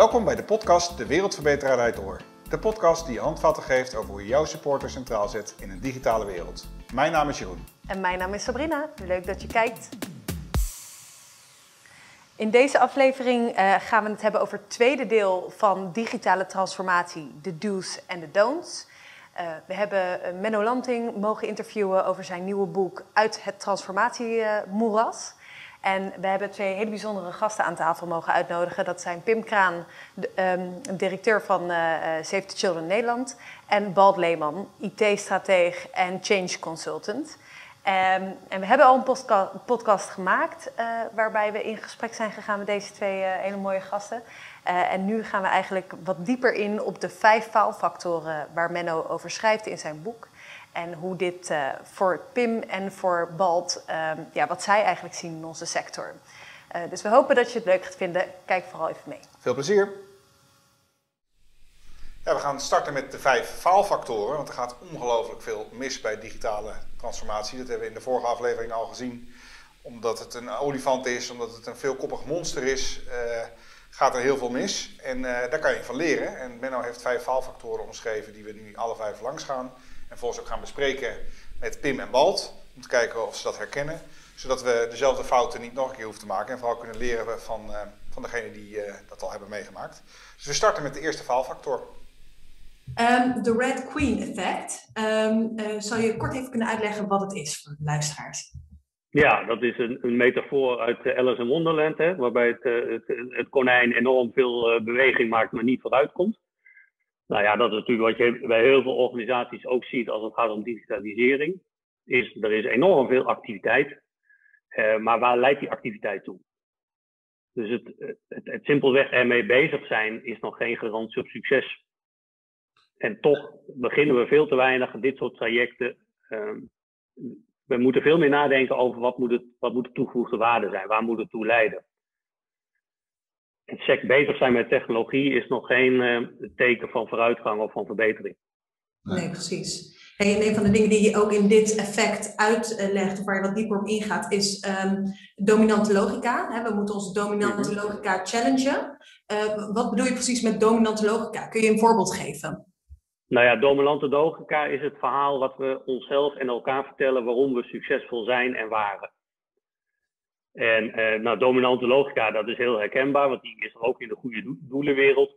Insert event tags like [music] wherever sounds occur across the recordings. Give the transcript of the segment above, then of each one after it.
Welkom bij de podcast De Wereldverbeteraar Rijdt Door. De podcast die je handvatten geeft over hoe je jouw supporter centraal zet in een digitale wereld. Mijn naam is Jeroen. En mijn naam is Sabrina. Leuk dat je kijkt. In deze aflevering uh, gaan we het hebben over het tweede deel van digitale transformatie, de do's en de don'ts. Uh, we hebben uh, Menno Lanting mogen interviewen over zijn nieuwe boek Uit het transformatiemoeras. En we hebben twee hele bijzondere gasten aan tafel mogen uitnodigen. Dat zijn Pim Kraan, de, um, directeur van uh, Save the Children Nederland. En Bald Leeman, IT-strateeg en change consultant. Um, en we hebben al een podcast gemaakt uh, waarbij we in gesprek zijn gegaan met deze twee hele mooie gasten. En nu gaan we eigenlijk wat dieper in op de vijf faalfactoren waar Menno over schrijft in zijn boek. En hoe dit uh, voor Pim en voor Balt, um, ja, wat zij eigenlijk zien in onze sector. Uh, dus we hopen dat je het leuk gaat vinden. Kijk vooral even mee. Veel plezier. Ja, we gaan starten met de vijf faalfactoren. Want er gaat ongelooflijk veel mis bij digitale transformatie. Dat hebben we in de vorige aflevering al gezien. Omdat het een olifant is, omdat het een veelkoppig monster is, uh, gaat er heel veel mis. En daar kan je van leren. En Menno heeft vijf faalfactoren omschreven die we nu alle vijf langs gaan. En volgens ook gaan bespreken met Pim en Balt. Om te kijken of ze dat herkennen. Zodat we dezelfde fouten niet nog een keer hoeven te maken. En vooral kunnen leren van, uh, van degene die uh, dat al hebben meegemaakt. Dus we starten met de eerste faalfactor. Um, de Red Queen effect. Um, uh, zou je kort even kunnen uitleggen wat het is voor de luisteraars? Ja, dat is een, een metafoor uit Alice in Wonderland. Hè, waarbij het, het, het konijn enorm veel beweging maakt, maar niet vooruitkomt. Nou ja, dat is natuurlijk wat je bij heel veel organisaties ook ziet als het gaat om digitalisering. Is, er is enorm veel activiteit. Uh, maar waar leidt die activiteit toe? Dus het, het, simpelweg ermee bezig zijn is nog geen garantie op succes. En toch beginnen we veel te weinig dit soort trajecten. Uh, we moeten veel meer nadenken over wat moet, het, wat moet de toegevoegde waarde zijn, waar moet het toe leiden het sec bezig zijn met technologie is nog geen uh, teken van vooruitgang of van verbetering. Nee, precies. Hey, en een van de dingen die je ook in dit effect uitlegt, waar je wat dieper op ingaat, is um, dominante logica. we moeten onze dominante logica challengen. Uh, wat bedoel je precies met dominante logica? Kun je een voorbeeld geven? Nou ja, dominante logica is het verhaal wat we onszelf en elkaar vertellen waarom we succesvol zijn en waren. En uh, nou, dominante logica, dat is heel herkenbaar, want die is er ook in de goede do doelenwereld.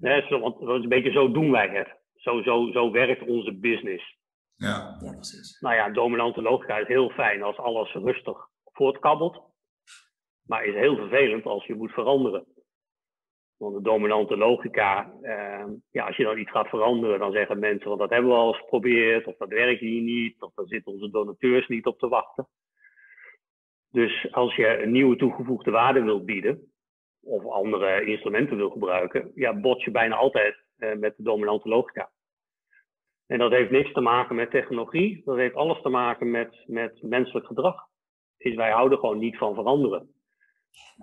Hè, zo, want dat is een beetje zo doen wij het. Zo, zo, zo werkt onze business. Ja. ja, precies. Nou ja, dominante logica is heel fijn als alles rustig voortkabbelt. Maar is heel vervelend als je moet veranderen. Want de dominante logica, uh, ja, als je dan iets gaat veranderen, dan zeggen mensen, want dat hebben we al eens geprobeerd, of dat werkt hier niet, of daar zitten onze donateurs niet op te wachten. Dus als je een nieuwe toegevoegde waarde wilt bieden, of andere instrumenten wil gebruiken, ja, bot je bijna altijd uh, met de dominante logica. En dat heeft niks te maken met technologie, dat heeft alles te maken met, met menselijk gedrag. Is wij houden gewoon niet van veranderen.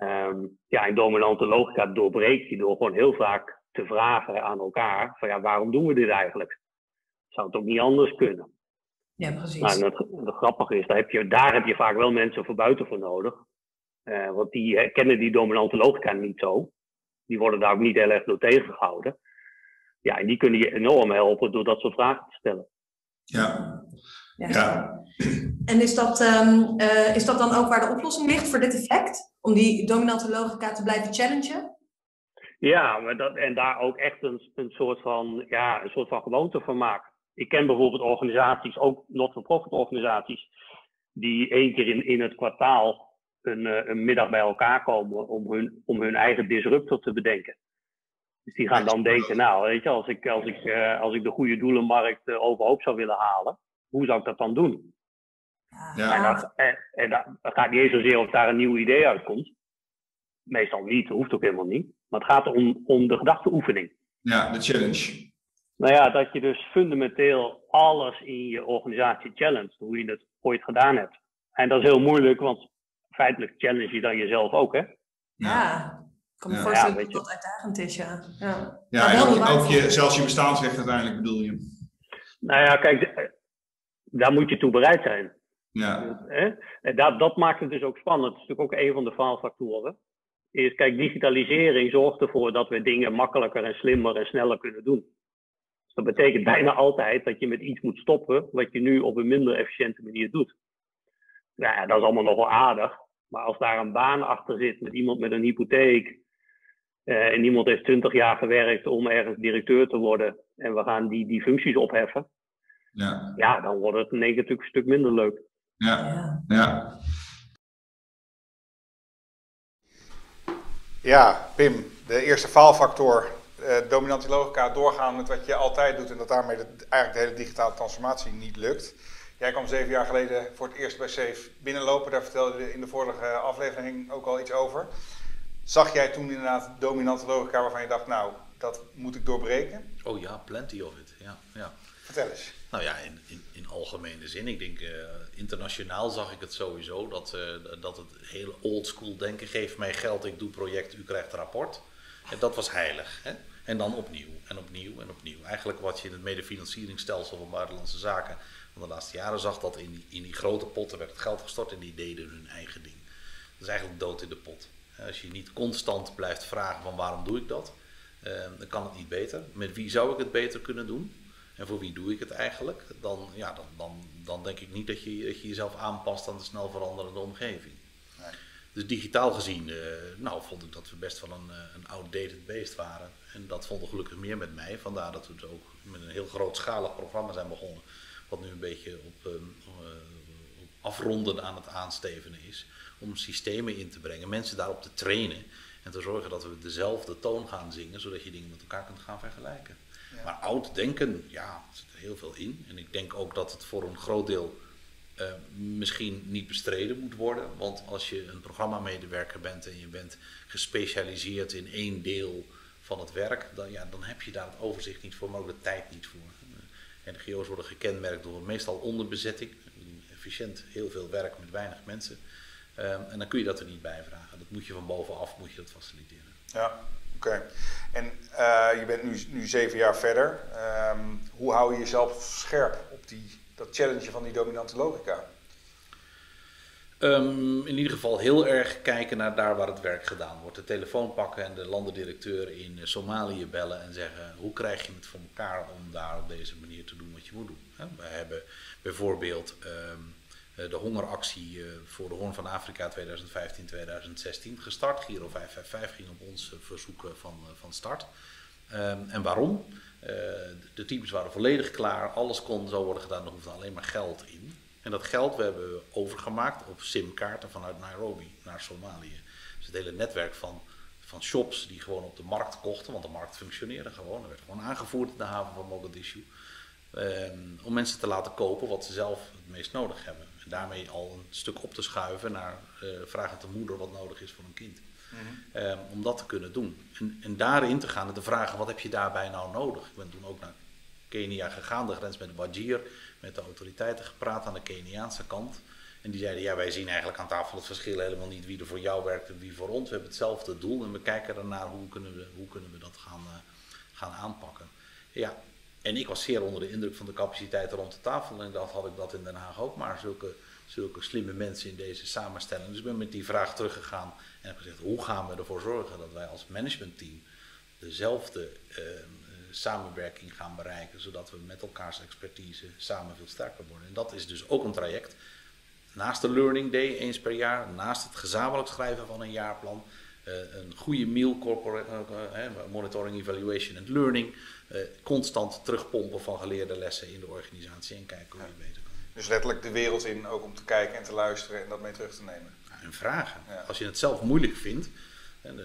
Um, ja, en dominante logica doorbreekt je door gewoon heel vaak te vragen aan elkaar: van ja, waarom doen we dit eigenlijk? Zou het ook niet anders kunnen? Ja, precies. Nou, en het, het grappige is, daar heb, je, daar heb je vaak wel mensen van buiten voor nodig. Uh, want die kennen die dominante logica niet zo. Die worden daar ook niet heel erg door tegengehouden. Ja, en die kunnen je enorm helpen door dat soort vragen te stellen. Ja. ja. ja. En is dat, um, uh, is dat dan ook waar de oplossing ligt voor dit effect? Om die dominante logica te blijven challengen? Ja, maar dat, en daar ook echt een, een, soort van, ja, een soort van gewoonte van maken ik ken bijvoorbeeld organisaties, ook not-for-profit organisaties, die één keer in, in het kwartaal een, uh, een middag bij elkaar komen om hun, om hun eigen disruptor te bedenken. Dus die gaan dan denken, nou, weet je, als ik, als ik, uh, als ik de goede doelenmarkt uh, overhoop zou willen halen, hoe zou ik dat dan doen? Ja. En, dat, en, en dat gaat niet eens zozeer of daar een nieuw idee uitkomt. Meestal niet, dat hoeft ook helemaal niet. Maar het gaat om, om de gedachteoefening. Ja, de challenge. Nou ja, dat je dus fundamenteel alles in je organisatie challenge, hoe je het ooit gedaan hebt. En dat is heel moeilijk, want feitelijk challenge je dan jezelf ook, hè? Ja, ik kan me ja. voorstellen ja, dat dat uitdagend is, ja. Ja, ja en ook, ook je, zelfs je bestaansrecht uiteindelijk bedoel je. Nou ja, kijk, daar moet je toe bereid zijn. Ja. En dat, dat maakt het dus ook spannend. Dat is natuurlijk ook een van de faalfactoren. is, kijk, digitalisering zorgt ervoor dat we dingen makkelijker en slimmer en sneller kunnen doen. Dus dat betekent bijna altijd dat je met iets moet stoppen wat je nu op een minder efficiënte manier doet. Nou ja, dat is allemaal nog wel aardig. Maar als daar een baan achter zit met iemand met een hypotheek. Uh, en iemand heeft 20 jaar gewerkt om ergens directeur te worden. En we gaan die, die functies opheffen. Ja. ja, dan wordt het in één keer natuurlijk een stuk minder leuk. Ja, ja. Ja, Pim, de eerste faalfactor, uh, dominante logica, doorgaan met wat je altijd doet en dat daarmee de, eigenlijk de hele digitale transformatie niet lukt. Jij kwam zeven jaar geleden voor het eerst bij Safe binnenlopen, daar vertelde je in de vorige aflevering ook al iets over. Zag jij toen inderdaad dominante logica waarvan je dacht, nou, dat moet ik doorbreken? Oh ja, plenty of it, ja. ja. Vertel eens. Nou ja, in, in, in algemene zin. Ik denk, uh, internationaal zag ik het sowieso. Dat, uh, dat het hele old school denken, geef mij geld, ik doe project, u krijgt rapport. En dat was heilig. Hè? En dan opnieuw en opnieuw en opnieuw. Eigenlijk wat je in het medefinancieringsstelsel van buitenlandse zaken van de laatste jaren zag, dat in die, in die grote potten werd het geld gestort en die deden hun eigen ding. Dat is eigenlijk dood in de pot. Als je niet constant blijft vragen van waarom doe ik dat, uh, dan kan het niet beter. Met wie zou ik het beter kunnen doen? En voor wie doe ik het eigenlijk? Dan, ja, dan, dan, dan denk ik niet dat je, dat je jezelf aanpast aan de snel veranderende omgeving. Nee. Dus digitaal gezien, uh, nou, vond ik dat we best wel een, een outdated beest waren. En dat vonden gelukkig meer met mij. Vandaar dat we het ook met een heel grootschalig programma zijn begonnen. Wat nu een beetje op, uh, op afronden aan het aanstevenen is. Om systemen in te brengen, mensen daarop te trainen. En te zorgen dat we dezelfde toon gaan zingen, zodat je dingen met elkaar kunt gaan vergelijken. Maar oud denken, ja, er zit er heel veel in. En ik denk ook dat het voor een groot deel uh, misschien niet bestreden moet worden. Want als je een programmamedewerker bent en je bent gespecialiseerd in één deel van het werk, dan, ja, dan heb je daar het overzicht niet voor, maar ook de tijd niet voor. NGO's worden gekenmerkt door meestal onderbezetting, efficiënt heel veel werk met weinig mensen. Um, en dan kun je dat er niet bij vragen. Dat moet je van bovenaf moet je dat faciliteren. Ja, oké. En uh, je bent nu, nu zeven jaar verder. Um, hoe hou je jezelf scherp op die, dat challenge van die dominante logica? Um, in ieder geval heel erg kijken naar daar waar het werk gedaan wordt. De telefoon pakken en de landendirecteur in Somalië bellen en zeggen: hoe krijg je het voor elkaar om daar op deze manier te doen wat je moet doen? We hebben bijvoorbeeld um, de hongeractie uh, voor de Hoorn van Afrika 2015-2016 gestart. Giro 555 ging op ons verzoek van, van start. Um, en waarom? De teams waren volledig klaar, alles kon zo worden gedaan, er hoefde alleen maar geld in. En dat geld we hebben we overgemaakt op simkaarten vanuit Nairobi naar Somalië. Dus het hele netwerk van, van shops die gewoon op de markt kochten, want de markt functioneerde gewoon. Er werd gewoon aangevoerd in de haven van Mogadishu. Um, om mensen te laten kopen wat ze zelf het meest nodig hebben. En daarmee al een stuk op te schuiven naar uh, vragen de moeder wat nodig is voor een kind. Mm-hmm. um, om dat te kunnen doen. En, en daarin te gaan en te vragen wat heb je daarbij nou nodig. Ik ben toen ook naar Kenia gegaan, de grens met Wajir met de autoriteiten gepraat aan de Keniaanse kant. En die zeiden, ja, wij zien eigenlijk aan tafel het verschil helemaal niet wie er voor jou werkt en wie voor ons. We hebben hetzelfde doel en we kijken ernaar hoe kunnen we, hoe kunnen we dat gaan, uh, gaan aanpakken. Ja, en ik was zeer onder de indruk van de capaciteiten rond de tafel. En dat had ik dat in Den Haag ook, maar zulke, zulke slimme mensen in deze samenstelling. Dus ik ben met die vraag teruggegaan en heb gezegd, hoe gaan we ervoor zorgen dat wij als managementteam dezelfde uh, samenwerking gaan bereiken, zodat we met elkaars expertise samen veel sterker worden. En dat is dus ook een traject. Naast de Learning Day eens per jaar, naast het gezamenlijk schrijven van een jaarplan, uh, een goede meal uh, monitoring, evaluation en learning, constant terugpompen van geleerde lessen in de organisatie en kijken hoe je beter kan. Dus letterlijk de wereld in, ook om te kijken en te luisteren en dat mee terug te nemen. en vragen. Ja. Als je het zelf moeilijk vindt, en,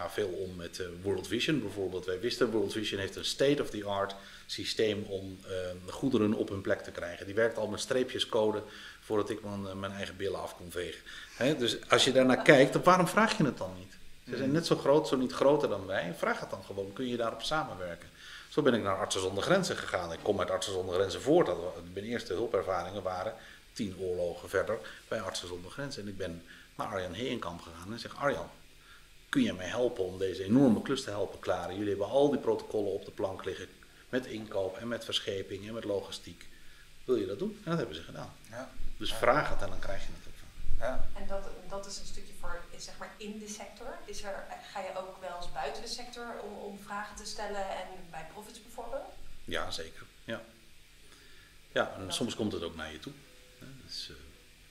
ga veel om met uh, World Vision bijvoorbeeld. Wij wisten, World Vision heeft een state-of-the-art systeem om uh, goederen op hun plek te krijgen. Die werkt al met streepjescode voordat ik mijn, mijn eigen billen af kon vegen. Hè? Dus als je daarnaar kijkt, dan waarom vraag je het dan niet? Ze zijn net zo groot, zo niet groter dan wij. Vraag het dan gewoon, kun je daarop samenwerken? Zo ben ik naar Artsen zonder Grenzen gegaan. Ik kom uit Artsen zonder Grenzen voort. Dat mijn eerste hulpervaringen waren tien oorlogen verder bij Artsen zonder Grenzen. En ik ben naar Arjan Heenkamp gegaan en zeg: Arjan, kun je mij helpen om deze enorme klus te helpen klaren? Jullie hebben al die protocollen op de plank liggen met inkoop en met verscheping en met logistiek. Wil je dat doen? En dat hebben ze gedaan. Ja. Dus vraag het en dan krijg je het ook van. Ja. En dat, dat is een stukje voor zeg maar in de sector. Is er, ga je ook wel eens buiten de sector om, om vragen te stellen en bij profits bijvoorbeeld? Ja, zeker. Ja, ja en soms komt het ook naar je toe. Dus, uh,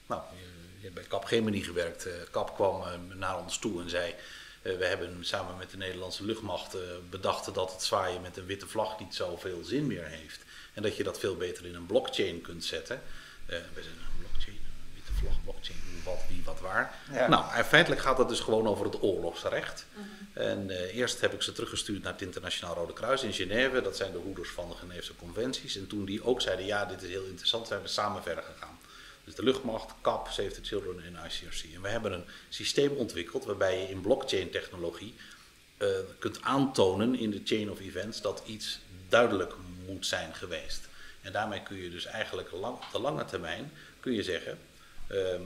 nou, je, je, hebt bij Cap Gemini gewerkt. Uh, Cap kwam uh, naar ons toe en zei... we hebben samen met de Nederlandse luchtmacht bedacht dat het zwaaien met een witte vlag niet zoveel zin meer heeft. En dat je dat veel beter in een blockchain kunt zetten. we zijn een blockchain, een witte vlag, blockchain, wat, wie, wat, waar. Ja. Nou, feitelijk gaat het dus gewoon over het oorlogsrecht. Mm -hmm. En uh, eerst heb ik ze teruggestuurd naar het Internationaal Rode Kruis in Genève. Dat zijn de hoeders van de Geneefse conventies. En toen die ook zeiden, ja, dit is heel interessant, zijn we samen verder gegaan. Dus de luchtmacht, CAP, Save the Children en ICRC. En we hebben een systeem ontwikkeld waarbij je in blockchain technologie uh, kunt aantonen in de chain of events dat iets duidelijk moet zijn geweest. En daarmee kun je dus eigenlijk lang, op de lange termijn kun je zeggen, uh, uh,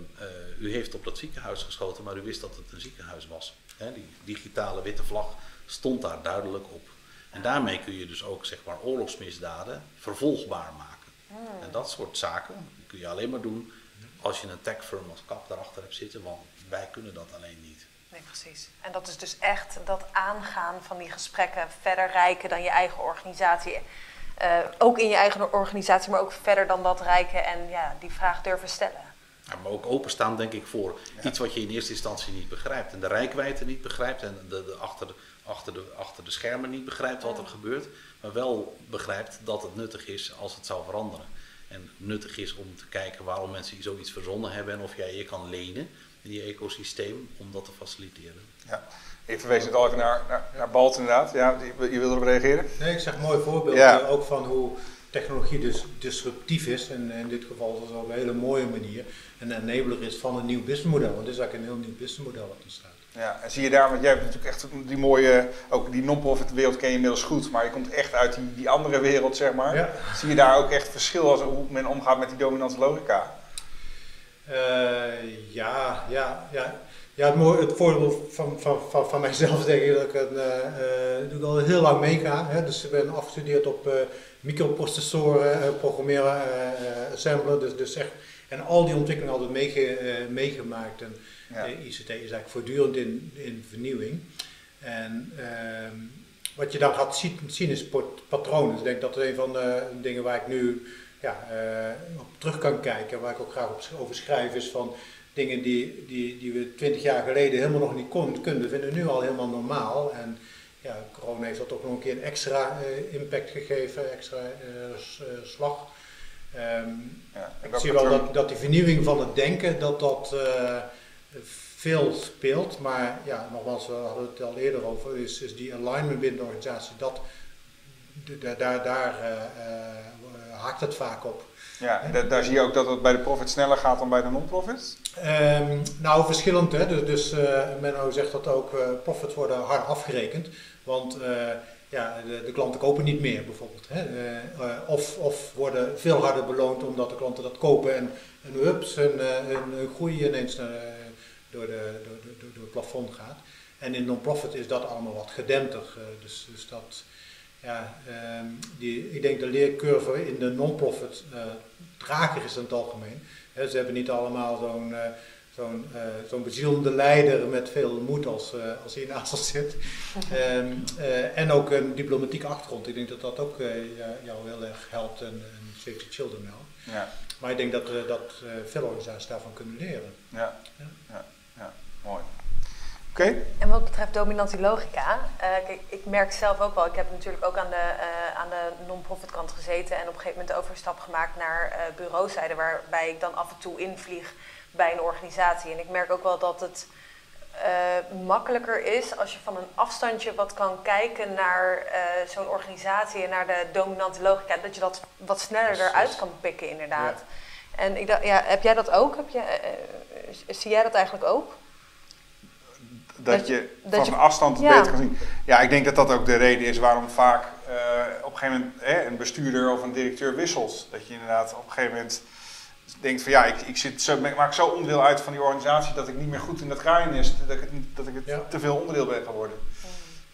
u heeft op dat ziekenhuis geschoten, maar u wist dat het een ziekenhuis was. Die digitale witte vlag stond daar duidelijk op. En daarmee kun je dus ook zeg maar, oorlogsmisdaden vervolgbaar maken. Hmm. En dat soort zaken kun je alleen maar doen als je een tech firm als KAP daarachter hebt zitten, want wij kunnen dat alleen niet. Nee, precies. En dat is dus echt dat aangaan van die gesprekken verder rijken dan je eigen organisatie. Uh, ook in je eigen organisatie, maar ook verder dan dat rijken en ja, die vraag durven stellen. Ja, maar ook openstaan, denk ik, voor ja. iets wat je in eerste instantie niet begrijpt. En de rijkwijde niet begrijpt en de, de, achter, de, achter, de, achter de schermen niet begrijpt wat er gebeurt. Maar wel begrijpt dat het nuttig is als het zou veranderen. En nuttig is om te kijken waarom mensen zoiets verzonnen hebben en of jij je kan lenen in die ecosysteem om dat te faciliteren. Ja. Je verwees het al even naar, naar, naar Balt inderdaad. Ja, je, je wilde erop reageren? Nee, ik zeg een mooi voorbeeld ja. uh, ook van hoe technologie dus disruptief is. En in dit geval is dat op een hele mooie manier een enabler is van een nieuw businessmodel. Want het is eigenlijk een heel nieuw businessmodel wat ontstaat. Ja, en zie je daar, want jij hebt natuurlijk echt die mooie, ook die non-profit wereld ken je inmiddels goed, maar je komt echt uit die, die andere wereld, zeg maar. Ja. Zie je daar ook echt verschil als hoe men omgaat met die dominante logica? Uh, ja, ja, ja. Ja, het, mooie, het voordeel van, van, van, van mijzelf denk ik dat ik het uh, uh, al heel lang meega. Hè? Dus ik ben afgestudeerd op uh, microprocessoren, programmeren, assembler. Dus, dus echt, en al die ontwikkelingen altijd meege, meegemaakt. En ja. ICT is eigenlijk voortdurend in, in vernieuwing. En ehm, wat je dan gaat zien, zien is patronen. Dus ik denk dat een van de dingen waar ik nu ja, op terug kan kijken, waar ik ook graag op, over schrijf, is van dingen die, die, die we twintig jaar geleden helemaal nog niet kon, konden, vinden we nu al helemaal normaal. En ja, corona heeft dat ook nog een keer een extra uh, impact gegeven, extra uh, slag. Um, ja, ik zie wel dat, dat die vernieuwing van het denken, dat dat veel speelt. Maar ja, nogmaals, we hadden het al eerder over, is, is die alignment binnen de organisatie, dat, daar, daar, daar haakt het vaak op. Ja, en daar zie je ook dat het bij de profit sneller gaat dan bij de non-profit? Um, nou, verschillend. Hè? Dus, dus uh, Menno zegt dat ook uh, profits worden hard afgerekend. Want uh, ja, de, de, klanten kopen niet meer bijvoorbeeld. Hè? of, of worden veel harder beloond omdat de klanten dat kopen en, en hups, hun, hun groei ineens door, de, door, door, door het plafond gaat. En in non-profit is dat allemaal wat gedempter. dus, dus dat ja, um, die, ik denk de leercurve in de non-profit uh, trager is in het algemeen. He, ze hebben niet allemaal zo'n uh, zo'n uh, zo'n bezielende leider met veel moed als, als hij naast [laughs] ons zit. um, en ook een diplomatieke achtergrond. Ik denk dat dat ook jou heel erg helpt en, en Save the Children wel. Ja. Maar ik denk dat, dat veel organisaties daarvan kunnen leren. Ja, ja. ja, ja. mooi. Okay. En wat betreft dominantie logica, uh, kijk, ik merk zelf ook wel, ik heb natuurlijk ook aan de, uh, aan de non-profit kant gezeten en op een gegeven moment de overstap gemaakt naar uh, bureauzijde, waarbij ik dan af en toe invlieg bij een organisatie. En ik merk ook wel dat het makkelijker is als je van een afstandje wat kan kijken naar zo'n organisatie en naar de dominante logica, dat je dat wat sneller eruit kan pikken inderdaad. Ja. En ik dacht, ja, heb jij dat ook? Heb je, zie jij dat eigenlijk ook? dat, dat je dat van je, afstand het ja. beter kan zien. Ja, ik denk dat dat ook de reden is waarom vaak uh, op een gegeven moment hè, een bestuurder of een directeur wisselt. Dat je inderdaad op een gegeven moment denkt van ja, ik, ik, zit zo, ik maak zo onderdeel uit van die organisatie dat ik niet meer goed in dat draaien is, dat ik het, dat ik het ja. te veel onderdeel ben geworden.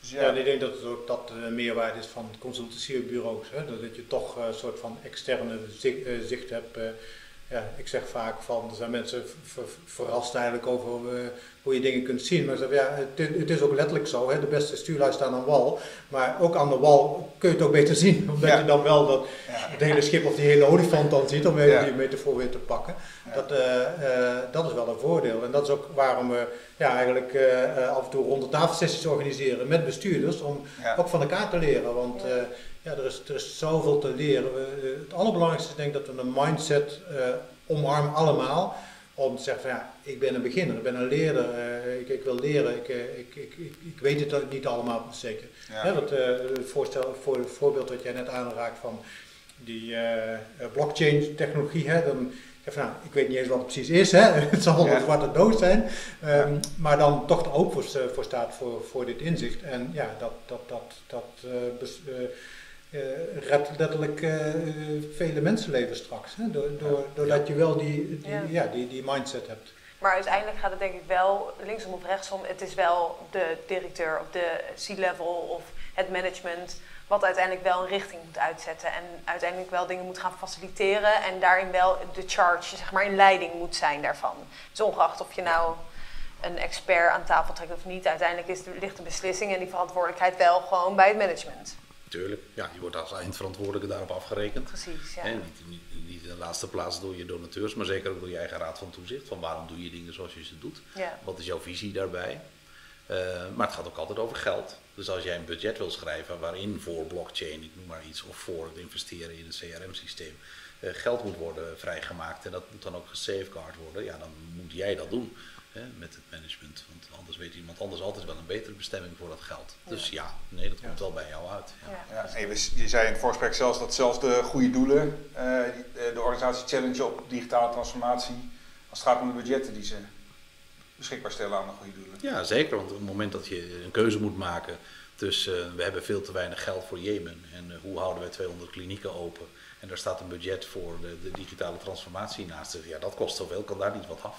Dus ja. ja, ik denk dat het ook dat de meerwaarde is van consultatiebureaus. Hè? Dat je toch een soort van externe zicht, zicht hebt. Ja, ik zeg vaak van, er zijn mensen verrast eigenlijk over uh, hoe je dingen kunt zien. Maar zeg, ja, het, het, is ook letterlijk zo, hè, de beste stuurlui staan aan wal. Maar ook aan de wal kun je het ook beter zien, [laughs] omdat je dan wel dat, het hele schip of die hele olifant dan ziet, om even ja. die metafoor weer te pakken. Dat, uh, uh, dat is wel een voordeel. En dat is ook waarom we ja, eigenlijk af en toe ronde tafelsessies organiseren met bestuurders, om ook van elkaar te leren. Want ja, er, is, er is zoveel te leren. We, het allerbelangrijkste is denk ik dat we een mindset uh, omarmen allemaal. Om te zeggen van ja, ik ben een beginner, ik ben een leraar, uh, ik, ik, wil leren, ik, ik, ik, ik, weet het niet allemaal zeker. Ja. dat, het voorstel, voor, het voorbeeld dat jij net aanraakt van die blockchain technologie, hè, dan van, nou, ik weet niet eens wat het precies is, hè? [laughs] het zal wel een zwarte doos zijn, um, maar dan toch er ook voor, voor staat voor, voor dit inzicht. En ja, dat, dat, dat, dat uh, redt letterlijk uh, vele mensenlevens straks. Hè? Door, door, doordat je wel die, die, ja. ja. die, die mindset hebt. Maar uiteindelijk gaat het denk ik wel linksom of rechtsom. Het is wel de directeur of de C-level of het management wat uiteindelijk wel een richting moet uitzetten. En uiteindelijk wel dingen moet gaan faciliteren. En daarin wel de charge, zeg maar, in leiding moet zijn daarvan. Dus ongeacht of je nou een expert aan tafel trekt of niet. Uiteindelijk is ligt de beslissing en die verantwoordelijkheid wel gewoon bij het management. Tuurlijk, ja, je wordt als eindverantwoordelijke daarop afgerekend. Precies, ja. niet, niet, niet, in de laatste plaats door je donateurs, maar zeker ook door je eigen raad van toezicht. Van waarom doe je dingen zoals je ze doet? Ja. Wat is jouw visie daarbij? Uh, maar het gaat ook altijd over geld. Dus als jij een budget wil schrijven waarin voor blockchain, ik noem maar iets, of voor het investeren in een CRM-systeem, uh, geld moet worden vrijgemaakt en dat moet dan ook gesafeguard worden, ja, dan moet jij dat doen hè, met het management. Want anders weet iemand anders altijd wel een betere bestemming voor dat geld. Dus ja, nee, dat komt wel bij jou uit. Ja. Ja. je, zei in het voorgesprek zelfs dat zelfs de goede doelen, uh, de organisatie challenge op digitale transformatie, als het gaat om de budgetten die ze beschikbaar stellen aan de goede doelen. Ja, zeker. Want op het moment dat je een keuze moet maken tussen uh, we hebben veel te weinig geld voor Jemen en uh, hoe houden wij 200 klinieken open en daar staat een budget voor de, de digitale transformatie naast. Ja, dat kost zoveel, kan daar niet wat af.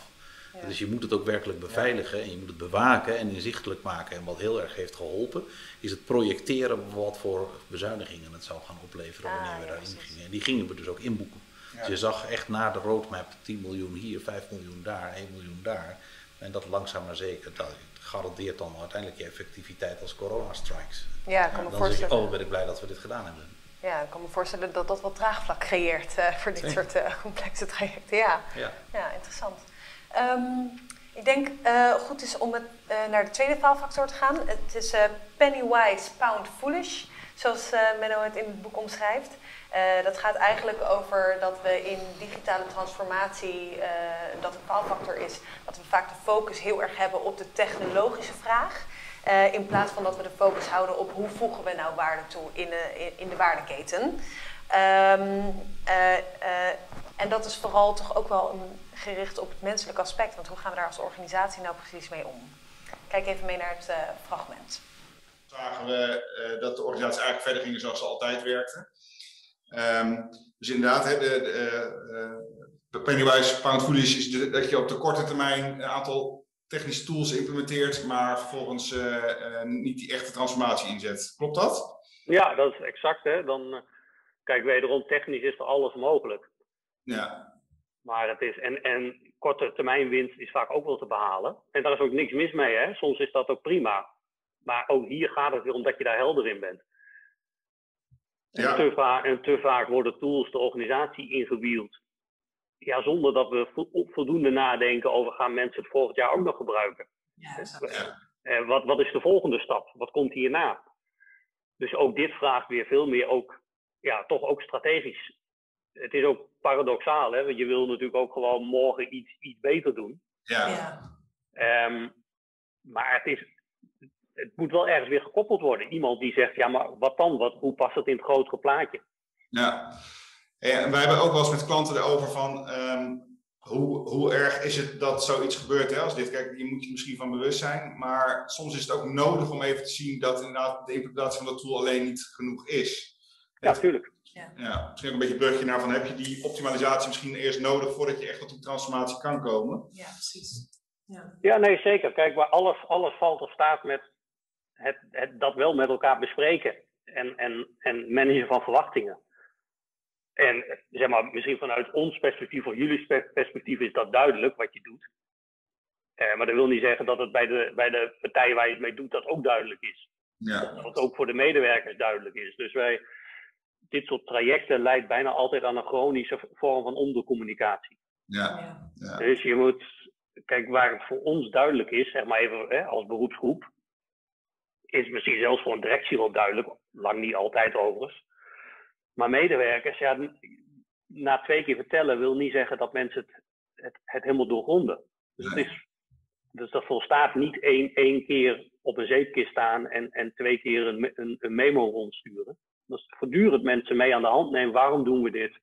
Dus je moet het ook werkelijk beveiligen en je moet het bewaken en inzichtelijk maken. En wat heel erg heeft geholpen, is het projecteren wat voor bezuinigingen het zou gaan opleveren wanneer we daarin gingen. En die gingen we dus ook inboeken. Dus je zag echt na de roadmap 10 miljoen hier, 5 miljoen daar, 1 miljoen daar. En dat langzaam maar zeker, dat garandeert dan uiteindelijk je effectiviteit als corona-strikes. Ja, ik kan me dan voorstellen. Je, oh, ben ik blij dat we dit gedaan hebben. Ja, ik kan me voorstellen dat dat wat draagvlak creëert uh, voor dit soort uh, complexe trajecten. Ja. ja. ja, interessant. Um, ik denk uh, goed is om het, uh, naar de tweede faalfactor te gaan. Het is uh, penny wise, pound foolish, zoals Menno het in het boek omschrijft. dat gaat eigenlijk over dat we in digitale transformatie, dat een faalfactor is, dat we vaak de focus heel erg hebben op de technologische vraag. in plaats van dat we de focus houden op hoe voegen we nou waarde toe in de, in, de waardeketen. Um, en dat is vooral toch ook wel een gericht op het menselijke aspect. Want hoe gaan we daar als organisatie nou precies mee om? Kijk even mee naar het uh, fragment. Zagen we uh, dat de organisatie eigenlijk verder ging zoals ze altijd werkte. Um, dus inderdaad, de, de, uh, Pennywise Pound Foolish is de, dat je op de korte termijn een aantal technische tools implementeert, maar vervolgens niet die echte transformatie inzet. Klopt dat? Ja, dat is exact. Hè? Dan, kijk, wederom technisch is er alles mogelijk. Ja. Maar het is, en, en korte termijn winst is vaak ook wel te behalen. En daar is ook niks mis mee, hè? soms is dat ook prima. Maar ook hier gaat het weer om dat je daar helder in bent. Ja. En, te vaak, en te vaak worden tools de organisatie ingewield. Ja, zonder dat we voldoende nadenken over gaan mensen het volgend jaar ook nog gebruiken. Ja, ja. wat, wat is de volgende stap? Wat komt hierna? Dus ook dit vraagt weer veel meer ook, ja, toch ook strategisch het is ook paradoxaal, hè? want je wil natuurlijk ook gewoon morgen iets, iets beter doen. Ja. ja. Um, maar het, is, het moet wel ergens weer gekoppeld worden. Iemand die zegt, ja, maar wat dan? Wat, hoe past het in het grotere plaatje? Ja, en wij hebben ook wel eens met klanten erover van... Um, hoe, hoe erg is het dat zoiets gebeurt hè, als dit? Kijk, je moet je misschien van bewust zijn, maar soms is het ook nodig om even te zien dat inderdaad de implementatie van dat tool alleen niet genoeg is. Ja, natuurlijk. Ja. ja, misschien ook een beetje brugje naar van heb je die optimalisatie misschien eerst nodig voordat je echt tot die transformatie kan komen? Ja, precies. Ja, ja nee, zeker. Kijk, maar alles, alles valt of staat met het, het, dat wel met elkaar bespreken en, en, en managen van verwachtingen. En zeg maar, misschien vanuit ons perspectief of jullie perspectief is dat duidelijk wat je doet. Uh, maar dat wil niet zeggen dat het bij de, bij de partijen waar je het mee doet, dat ook duidelijk is. Ja. Dat het ook voor de medewerkers duidelijk is. Dus wij, dit soort trajecten leidt bijna altijd aan een chronische vorm van ondercommunicatie. Ja. ja. Dus je moet, kijk, waar het voor ons duidelijk is, zeg maar even hè, als beroepsgroep, is misschien zelfs voor een directie wel duidelijk, lang niet altijd overigens. Maar medewerkers, ja, na twee keer vertellen wil niet zeggen dat mensen het, het, het helemaal doorgronden. Dus, het is, dus dat volstaat niet één, één keer op een zeepkist staan en, en twee keer een, een, een memo rondsturen. Dus voortdurend mensen mee aan de hand nemen. Waarom doen we dit?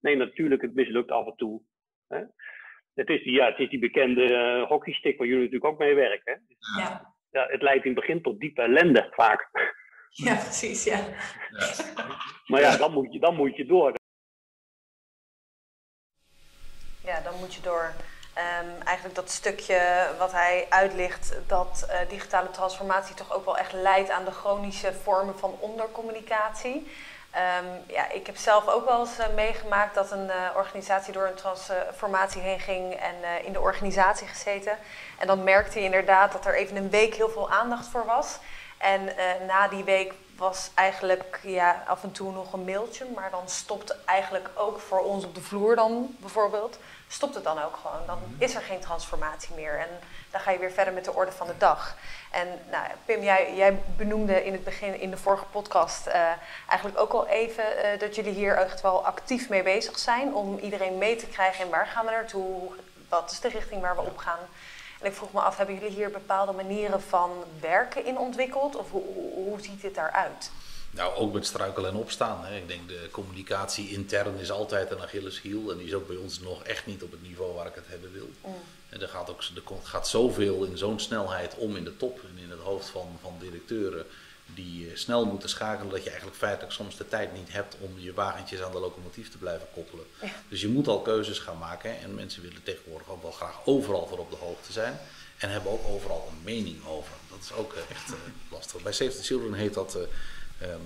Nee, natuurlijk, het mislukt af en toe. Hè? Het, is die, ja, het is die bekende uh, hockeystick waar jullie natuurlijk ook mee werken. Hè? Ja. ja. Het leidt in het begin tot diepe ellende vaak. Ja, precies, ja. ja. [laughs] maar ja, dan moet, je, dan moet je door. Ja, dan moet je door. Um, eigenlijk dat stukje wat hij uitlicht, dat uh, digitale transformatie toch ook wel echt leidt aan de chronische vormen van ondercommunicatie. Um, ja, ik heb zelf ook wel eens uh, meegemaakt dat een uh, organisatie door een transformatie heen ging en in de organisatie gezeten. En dan merkte je inderdaad dat er even een week heel veel aandacht voor was. En na die week was eigenlijk ja, af en toe nog een mailtje, maar dan stopt eigenlijk ook voor ons op de vloer dan bijvoorbeeld stopt het dan ook gewoon. Dan is er geen transformatie meer. En dan ga je weer verder met de orde van de dag. En nou, Pim, jij, jij benoemde in het begin, in de vorige podcast, uh, eigenlijk ook al even uh, dat jullie hier echt wel actief mee bezig zijn om iedereen mee te krijgen en waar gaan we naartoe, wat is de richting waar we op gaan. En ik vroeg me af, hebben jullie hier bepaalde manieren van werken in ontwikkeld? Of hoe, hoe ziet dit daaruit? Nou, ook met struikelen en opstaan. Hè. Ik denk de communicatie intern is altijd een Achilleshiel. En die is ook bij ons nog echt niet op het niveau waar ik het hebben wil. Mm. En er gaat, ook, er gaat zoveel in zo'n snelheid om in de top en in het hoofd van, van directeuren. Die eh, snel moeten schakelen dat je eigenlijk feitelijk soms de tijd niet hebt om je wagentjes aan de locomotief te blijven koppelen. Dus je moet al keuzes gaan maken. En mensen willen tegenwoordig ook wel graag overal voor op de hoogte zijn. En hebben ook overal een mening over. Dat is ook eh, echt uh, lastig. Bij Save the Children heet dat Ehm,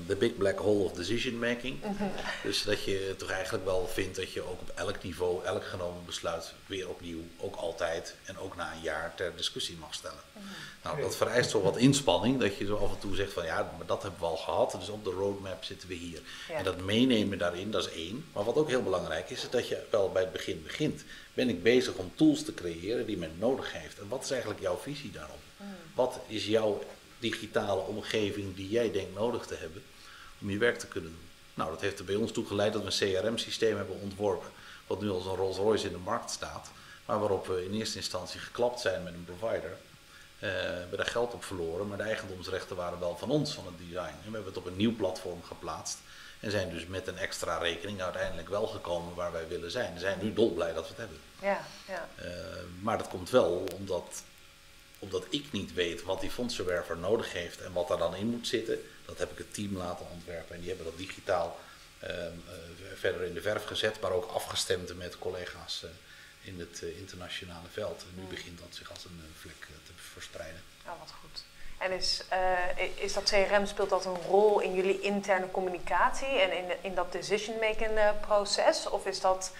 de big black hole of decision making. Mhm. Dus dat je toch eigenlijk wel vindt dat je ook op elk niveau, elk genomen besluit weer opnieuw, ook altijd en ook na een jaar ter discussie mag stellen. Mhm. Nou, dat vereist zo wat inspanning, dat je zo af en toe zegt van ja, maar dat hebben we al gehad, dus op de roadmap zitten we hier. En dat meenemen daarin, dat is één. Maar wat ook heel belangrijk is, is dat je wel bij het begin begint. Ben ik bezig om tools te creëren die men nodig heeft? En wat is eigenlijk jouw visie daarop? Mhm. Wat is jouw digitale omgeving die jij denkt nodig te hebben om je werk te kunnen doen. Nou, dat heeft er bij ons toe geleid dat we een CRM-systeem hebben ontworpen, wat nu als een Rolls Royce in de markt staat, maar waarop we in eerste instantie geklapt zijn met een provider. Uh, we hebben daar geld op verloren, maar de eigendomsrechten waren wel van ons, van het design. En we hebben het op een nieuw platform geplaatst en zijn dus met een extra rekening uiteindelijk wel gekomen waar wij willen zijn. We zijn nu dolblij dat we het hebben. Ja, ja. Uh, maar dat komt wel omdat omdat ik niet weet wat die fondsenwerver nodig heeft en wat daar dan in moet zitten, dat heb ik het team laten ontwerpen. En die hebben dat digitaal ehm, eh, verder in de verf gezet, maar ook afgestemd met collega's uh, in het uh, internationale veld. En nu begint dat zich als een vlek te verspreiden. Ja, wat goed. En is, is dat CRM, speelt dat een rol in jullie interne communicatie en in, in dat decision-making proces? Of is dat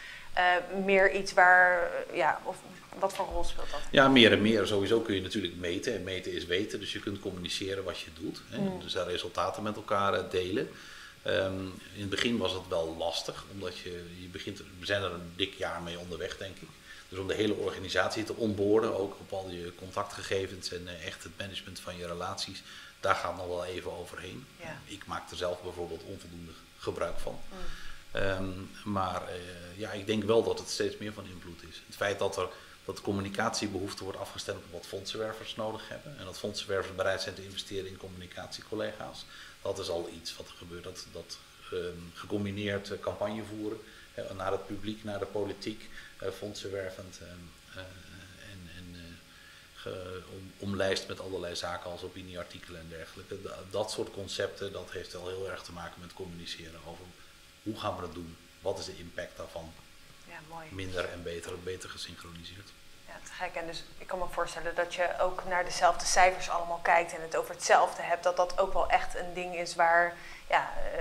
meer iets waar, ja, of wat voor rol speelt dat? Ja, meer en meer. Sowieso kun je natuurlijk meten. En meten is weten. Dus je kunt communiceren wat je doet. Hè. Mm. Dus daar resultaten met elkaar eh, delen. Um, in het begin was het wel lastig, omdat je, je begint, we zijn er een dik jaar mee onderweg, denk ik. Dus om de hele organisatie te onboorden, ook op al je contactgegevens en uh, echt het management van je relaties, daar gaat nog wel even overheen. Ja. Ik maak er zelf bijvoorbeeld onvoldoende gebruik van. Mm. Um, maar uh, ja, ik denk wel dat het steeds meer van invloed is. Het feit dat er dat de communicatiebehoefte wordt afgestemd op wat fondsenwervers nodig hebben. En dat fondsenwervers bereid zijn te investeren in communicatiecollega's. Dat is al iets wat er gebeurt. Dat, dat um, gecombineerd uh, campagne voeren naar het publiek, naar de politiek, uh, fondsenwervend ehm, eh, en, en ge, om, omlijst met allerlei zaken als opinieartikelen en dergelijke. dat soort concepten, dat heeft wel heel erg te maken met communiceren over hoe gaan we dat doen, wat is de impact daarvan ja, mooi. minder en beter, beter gesynchroniseerd. Gek. En dus ik kan me voorstellen dat je ook naar dezelfde cijfers allemaal kijkt en het over hetzelfde hebt. Dat dat ook wel echt een ding is waar, ja, eh,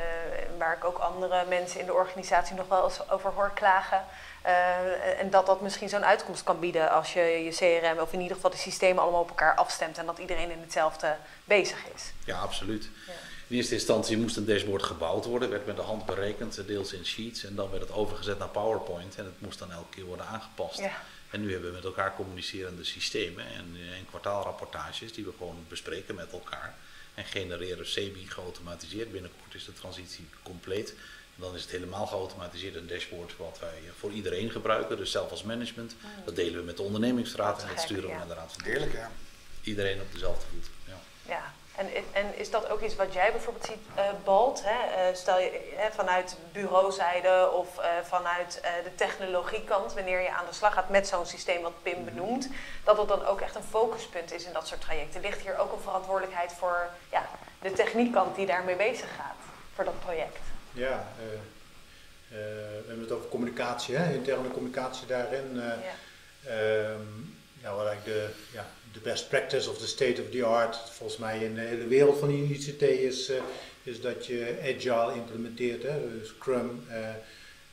waar ik ook andere mensen in de organisatie nog wel eens over hoor klagen. Eh, en dat dat misschien zo'n uitkomst kan bieden als je je CRM of in ieder geval de systemen allemaal op elkaar afstemt en dat iedereen in hetzelfde bezig is. Ja, absoluut. Ja. In eerste instantie moest een dashboard gebouwd worden, werd met de hand berekend, deels in sheets en dan werd het overgezet naar PowerPoint en het moest dan elke keer worden aangepast. Ja. En nu hebben we met elkaar communicerende systemen en, eh, en kwartaalrapportages die we gewoon bespreken met elkaar en genereren CBI geautomatiseerd. Binnenkort is de transitie compleet. En dan is het helemaal geautomatiseerd een dashboard wat wij voor iedereen gebruiken, dus zelf als management. Dat delen we met de ondernemingsraad Dat en dat gek, sturen we ja. naar de raad van Heerlijk, ja. Iedereen op dezelfde voet. Ja. Ja, en, en is dat ook iets wat jij bijvoorbeeld ziet, eh Balt? Hè? Eh, stel je hè, vanuit bureauzijde of eh, vanuit de technologiekant, wanneer je aan de slag gaat met zo'n systeem wat Pim benoemt, dat dat dan ook echt een focuspunt is in dat soort trajecten. Ligt hier ook een verantwoordelijkheid voor ja, de techniekkant die daarmee bezig gaat voor dat project? Ja, we hebben het over communicatie, hè, interne communicatie daarin. eh, Ja. Ehm, ja, wat eigenlijk de, ja, de best practice of the state of the art, volgens mij in de hele wereld van ICT, is, eh, is dat je agile implementeert, hè, dus Scrum. eh,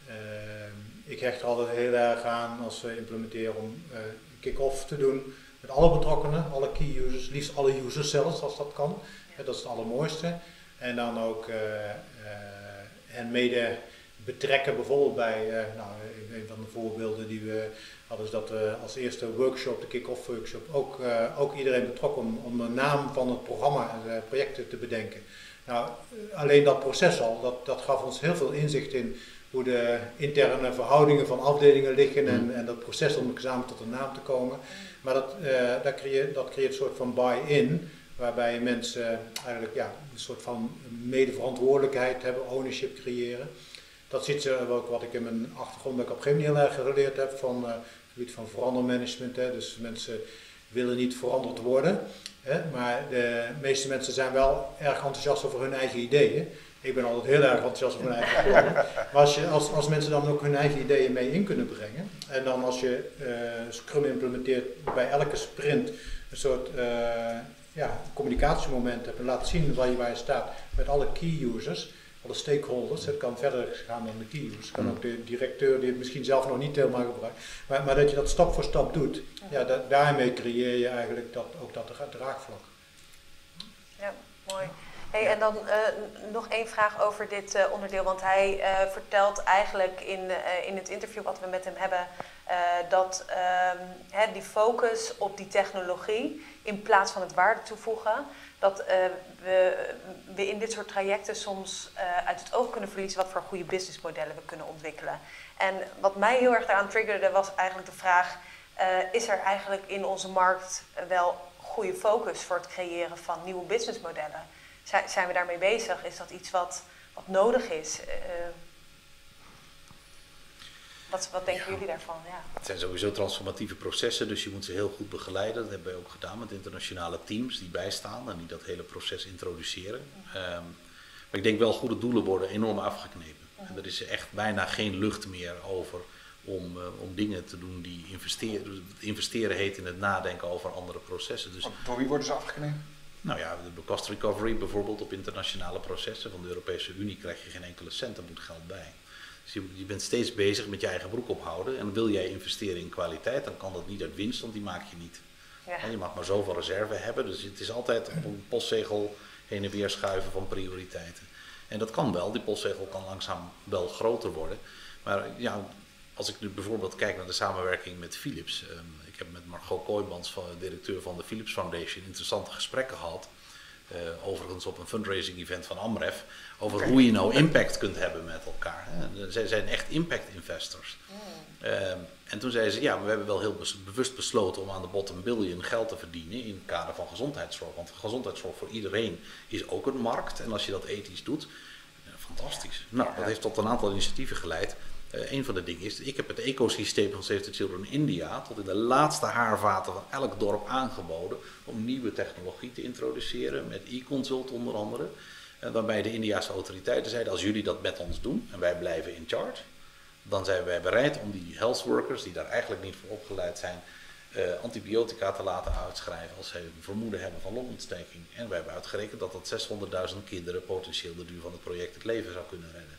ehm, ik hecht er altijd heel erg aan als we implementeren om eh, kick-off te doen met alle betrokkenen, alle key users, liefst alle users zelfs als dat kan. Dat is het allermooiste. En dan ook eh, eh, hen mede betrekken, bijvoorbeeld bij, eh, nou, een van de voorbeelden die we hadden is dat we als eerste workshop, de kick-off workshop, ook, eh, ook iedereen betrokken om, om de naam van het programma en de projecten te bedenken. Nou, eh, alleen dat proces al, dat, dat gaf ons heel veel inzicht in hoe de interne verhoudingen van afdelingen liggen en, en dat proces om samen tot een naam te komen. Maar dat, eh, dat, creëert, dat creëert een soort van buy-in, waarbij mensen eigenlijk ja, een soort van medeverantwoordelijkheid hebben, ownership creëren. Dat zit ze ook wat ik in mijn achtergrond dat ik op een gegeven moment heel erg geleerd heb van eh, het gebied van verandermanagement. Hè. Dus mensen willen niet veranderd worden. Hè. Maar de meeste mensen zijn wel erg enthousiast over hun eigen ideeën. Ik ben altijd heel erg enthousiast over mijn eigen ideeën. [laughs] Maar als, je, als, als mensen dan ook hun eigen ideeën mee in kunnen brengen. En dan als je eh, Scrum implementeert bij elke sprint een soort eh, ja, communicatiemoment hebt en laat zien waar je, waar je staat met alle key users alle stakeholders. Het kan verder gaan dan de. Het kan ook de directeur die het misschien zelf nog niet helemaal gebruikt. Maar, maar dat je dat stap voor stap doet, ja, daarmee creëer je eigenlijk dat, ook dat dra- draagvlak. Ja, mooi. Hey, en dan eh, nog één vraag over dit eh, onderdeel. Want hij eh, vertelt eigenlijk in, in het interview wat we met hem hebben... eh, dat ehm, hè, die focus op die technologie in plaats van het waarde toevoegen... dat eh, we, we in dit soort trajecten soms eh, uit het oog kunnen verliezen... wat voor goede businessmodellen we kunnen ontwikkelen. En wat mij heel erg daaraan triggerde was eigenlijk de vraag... is er eigenlijk in onze markt wel goede focus voor het creëren van nieuwe businessmodellen? Zijn, zijn we daarmee bezig? Is dat iets wat, wat nodig is? Wat, wat denken Ja. jullie daarvan? Ja. Het zijn sowieso transformatieve processen, dus je moet ze heel goed begeleiden. Dat hebben wij ook gedaan met internationale teams die bijstaan en die dat hele proces introduceren. Ehm, maar ik denk wel, goede doelen worden enorm afgeknepen. En er is echt bijna geen lucht meer over om, eh, om dingen te doen die investeren. Investeren heet in het nadenken over andere processen. Dus Door wie worden ze afgeknepen? nou ja, de cost recovery bijvoorbeeld op internationale processen van de Europese Unie krijg je geen enkele cent, er moet geld bij. Je, je bent steeds bezig met je eigen broek ophouden en wil jij investeren in kwaliteit, dan kan dat niet uit winst, want die maak je niet. Ja. Je mag maar zoveel reserve hebben, dus het is altijd op een postzegel heen en weer schuiven van prioriteiten. En dat kan wel, die postzegel kan langzaam wel groter worden. Maar ja, als ik nu bijvoorbeeld kijk naar de samenwerking met Philips. ehm, ik heb met Margot Kooijmans, van- directeur van de Philips Foundation, interessante gesprekken gehad. Eh, overigens op een fundraising event van Amref. Over hoe je nou impact kunt hebben met elkaar. Hè. Zij zijn echt impact investors. Ehm, en toen zeiden ze, ja, maar we hebben wel heel bes- bewust besloten om aan de bottom billion geld te verdienen in het kader van gezondheidszorg. Want gezondheidszorg voor iedereen is ook een markt. En als je dat ethisch doet, eh, fantastisch. Nou, dat heeft tot een aantal initiatieven geleid. Eh, een van de dingen is, ik heb het ecosysteem van Save the Children in India tot in de laatste haarvaten van elk dorp aangeboden om nieuwe technologie te introduceren, met e-consult onder andere. Eh, waarbij de Indiaanse autoriteiten zeiden, als jullie dat met ons doen en wij blijven in charge, dan zijn wij bereid om die health workers, die daar eigenlijk niet voor opgeleid zijn, eh, antibiotica te laten uitschrijven als ze een vermoeden hebben van longontsteking. En we hebben uitgerekend dat dat 600.000 kinderen potentieel de duur van het project het leven zou kunnen redden.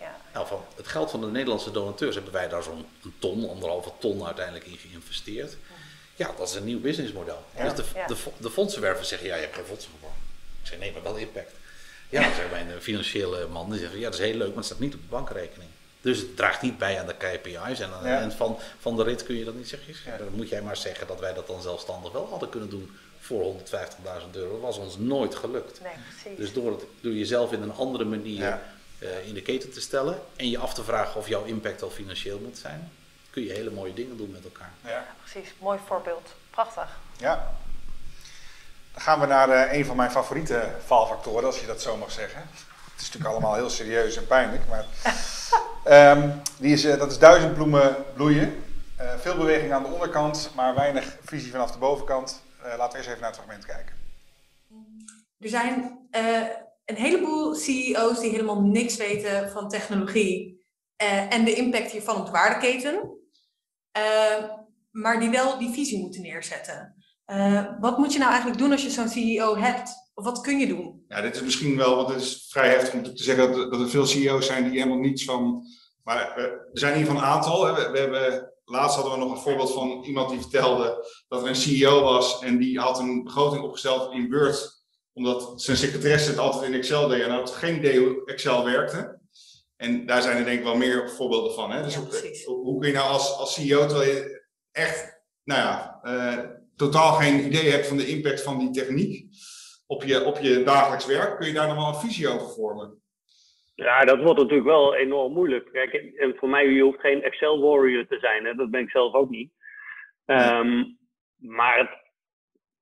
Ja. Nou, van het geld van de Nederlandse donateurs hebben wij daar zo'n ton, anderhalve ton uiteindelijk in geïnvesteerd. Ja, dat is een nieuw businessmodel. Ja. Dus de, Ja. de, de fondsenwervers zeggen, ja, je hebt geen fondsen gewonnen. Ik zeg, nee, maar wel impact. Ja, dan zegt mijn financiële man, die zegt, ja, dat is heel leuk, maar het staat niet op de bankrekening. Dus het draagt niet bij aan de KPI's. En aan eind van, van de rit kun je dat niet zeggen. Ja, Dan moet jij maar zeggen dat wij dat dan zelfstandig wel hadden kunnen doen voor 150.000 euro. Dat was ons nooit gelukt. Nee, precies. Dus door, het, door jezelf in een andere manier Ja. In de keten te stellen en je af te vragen of jouw impact al financieel moet zijn, kun je hele mooie dingen doen met elkaar. Ja. Precies, mooi voorbeeld. Prachtig. ja. Dan gaan we naar eh, een van mijn favoriete faalfactoren, als je dat zo mag zeggen. Het is natuurlijk allemaal heel serieus en pijnlijk, maar [laughs] ehm, die is, eh, dat is duizendbloemen bloeien. Eh, veel beweging aan de onderkant, maar weinig visie vanaf de bovenkant. Eh, laten we eerst even naar het fragment kijken. Er zijn eh, een heleboel CEO's die helemaal niks weten van technologie eh, en de impact hiervan op de waardeketen, Eh, maar die wel die visie moeten neerzetten. Eh, wat moet je nou eigenlijk doen als je zo'n CEO hebt? Of wat kun je doen? Ja, dit is misschien wel, want het is vrij heftig om te zeggen dat, dat er veel CEO's zijn die helemaal niets van. Maar er zijn ieder geval een aantal. We, we hebben, laatst hadden we nog een voorbeeld van iemand die vertelde dat er een CEO was en die had een begroting opgesteld in Word, omdat zijn secretaresse het altijd in Excel deed en had geen idee hoe Excel werkte. En daar zijn er denk ik wel meer voorbeelden van. Hè. Dus Ja, hoe, kun je nou als, als CEO, terwijl je echt, nou ja, eh, totaal geen idee hebt van de impact van die techniek op je, op je dagelijks werk, kun je daar nog wel een visie over vormen. Ja, dat wordt natuurlijk wel enorm moeilijk. Kijk, en voor mij, je hoeft geen Excel warrior te zijn, hè? dat ben ik zelf ook niet. Ehm, maar het,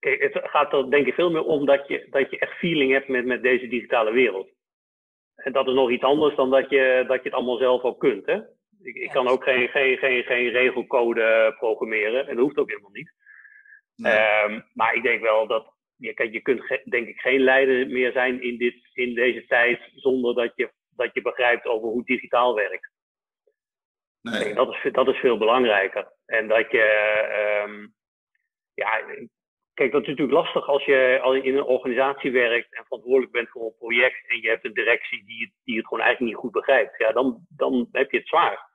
kijk, het gaat er denk ik veel meer om dat je, dat je echt feeling hebt met, met deze digitale wereld. En dat is nog iets anders dan dat je, dat je het allemaal zelf ook kunt. Hè? Ik, ik kan ook geen, geen, geen, geen regelcode programmeren en dat hoeft ook helemaal niet. Nee. Ehm, maar ik denk wel dat je, kijk, je kunt ge- denk ik geen leider meer zijn in, dit, in deze tijd zonder dat je, dat je begrijpt over hoe digitaal werkt. Nee. denk, dat, is, dat is veel belangrijker. En dat je, ehm, ja, kijk, dat is natuurlijk lastig als je al in een organisatie werkt en verantwoordelijk bent voor een project en je hebt een directie die, het- die het gewoon eigenlijk niet goed begrijpt. Ja, dan, dan heb je het zwaar.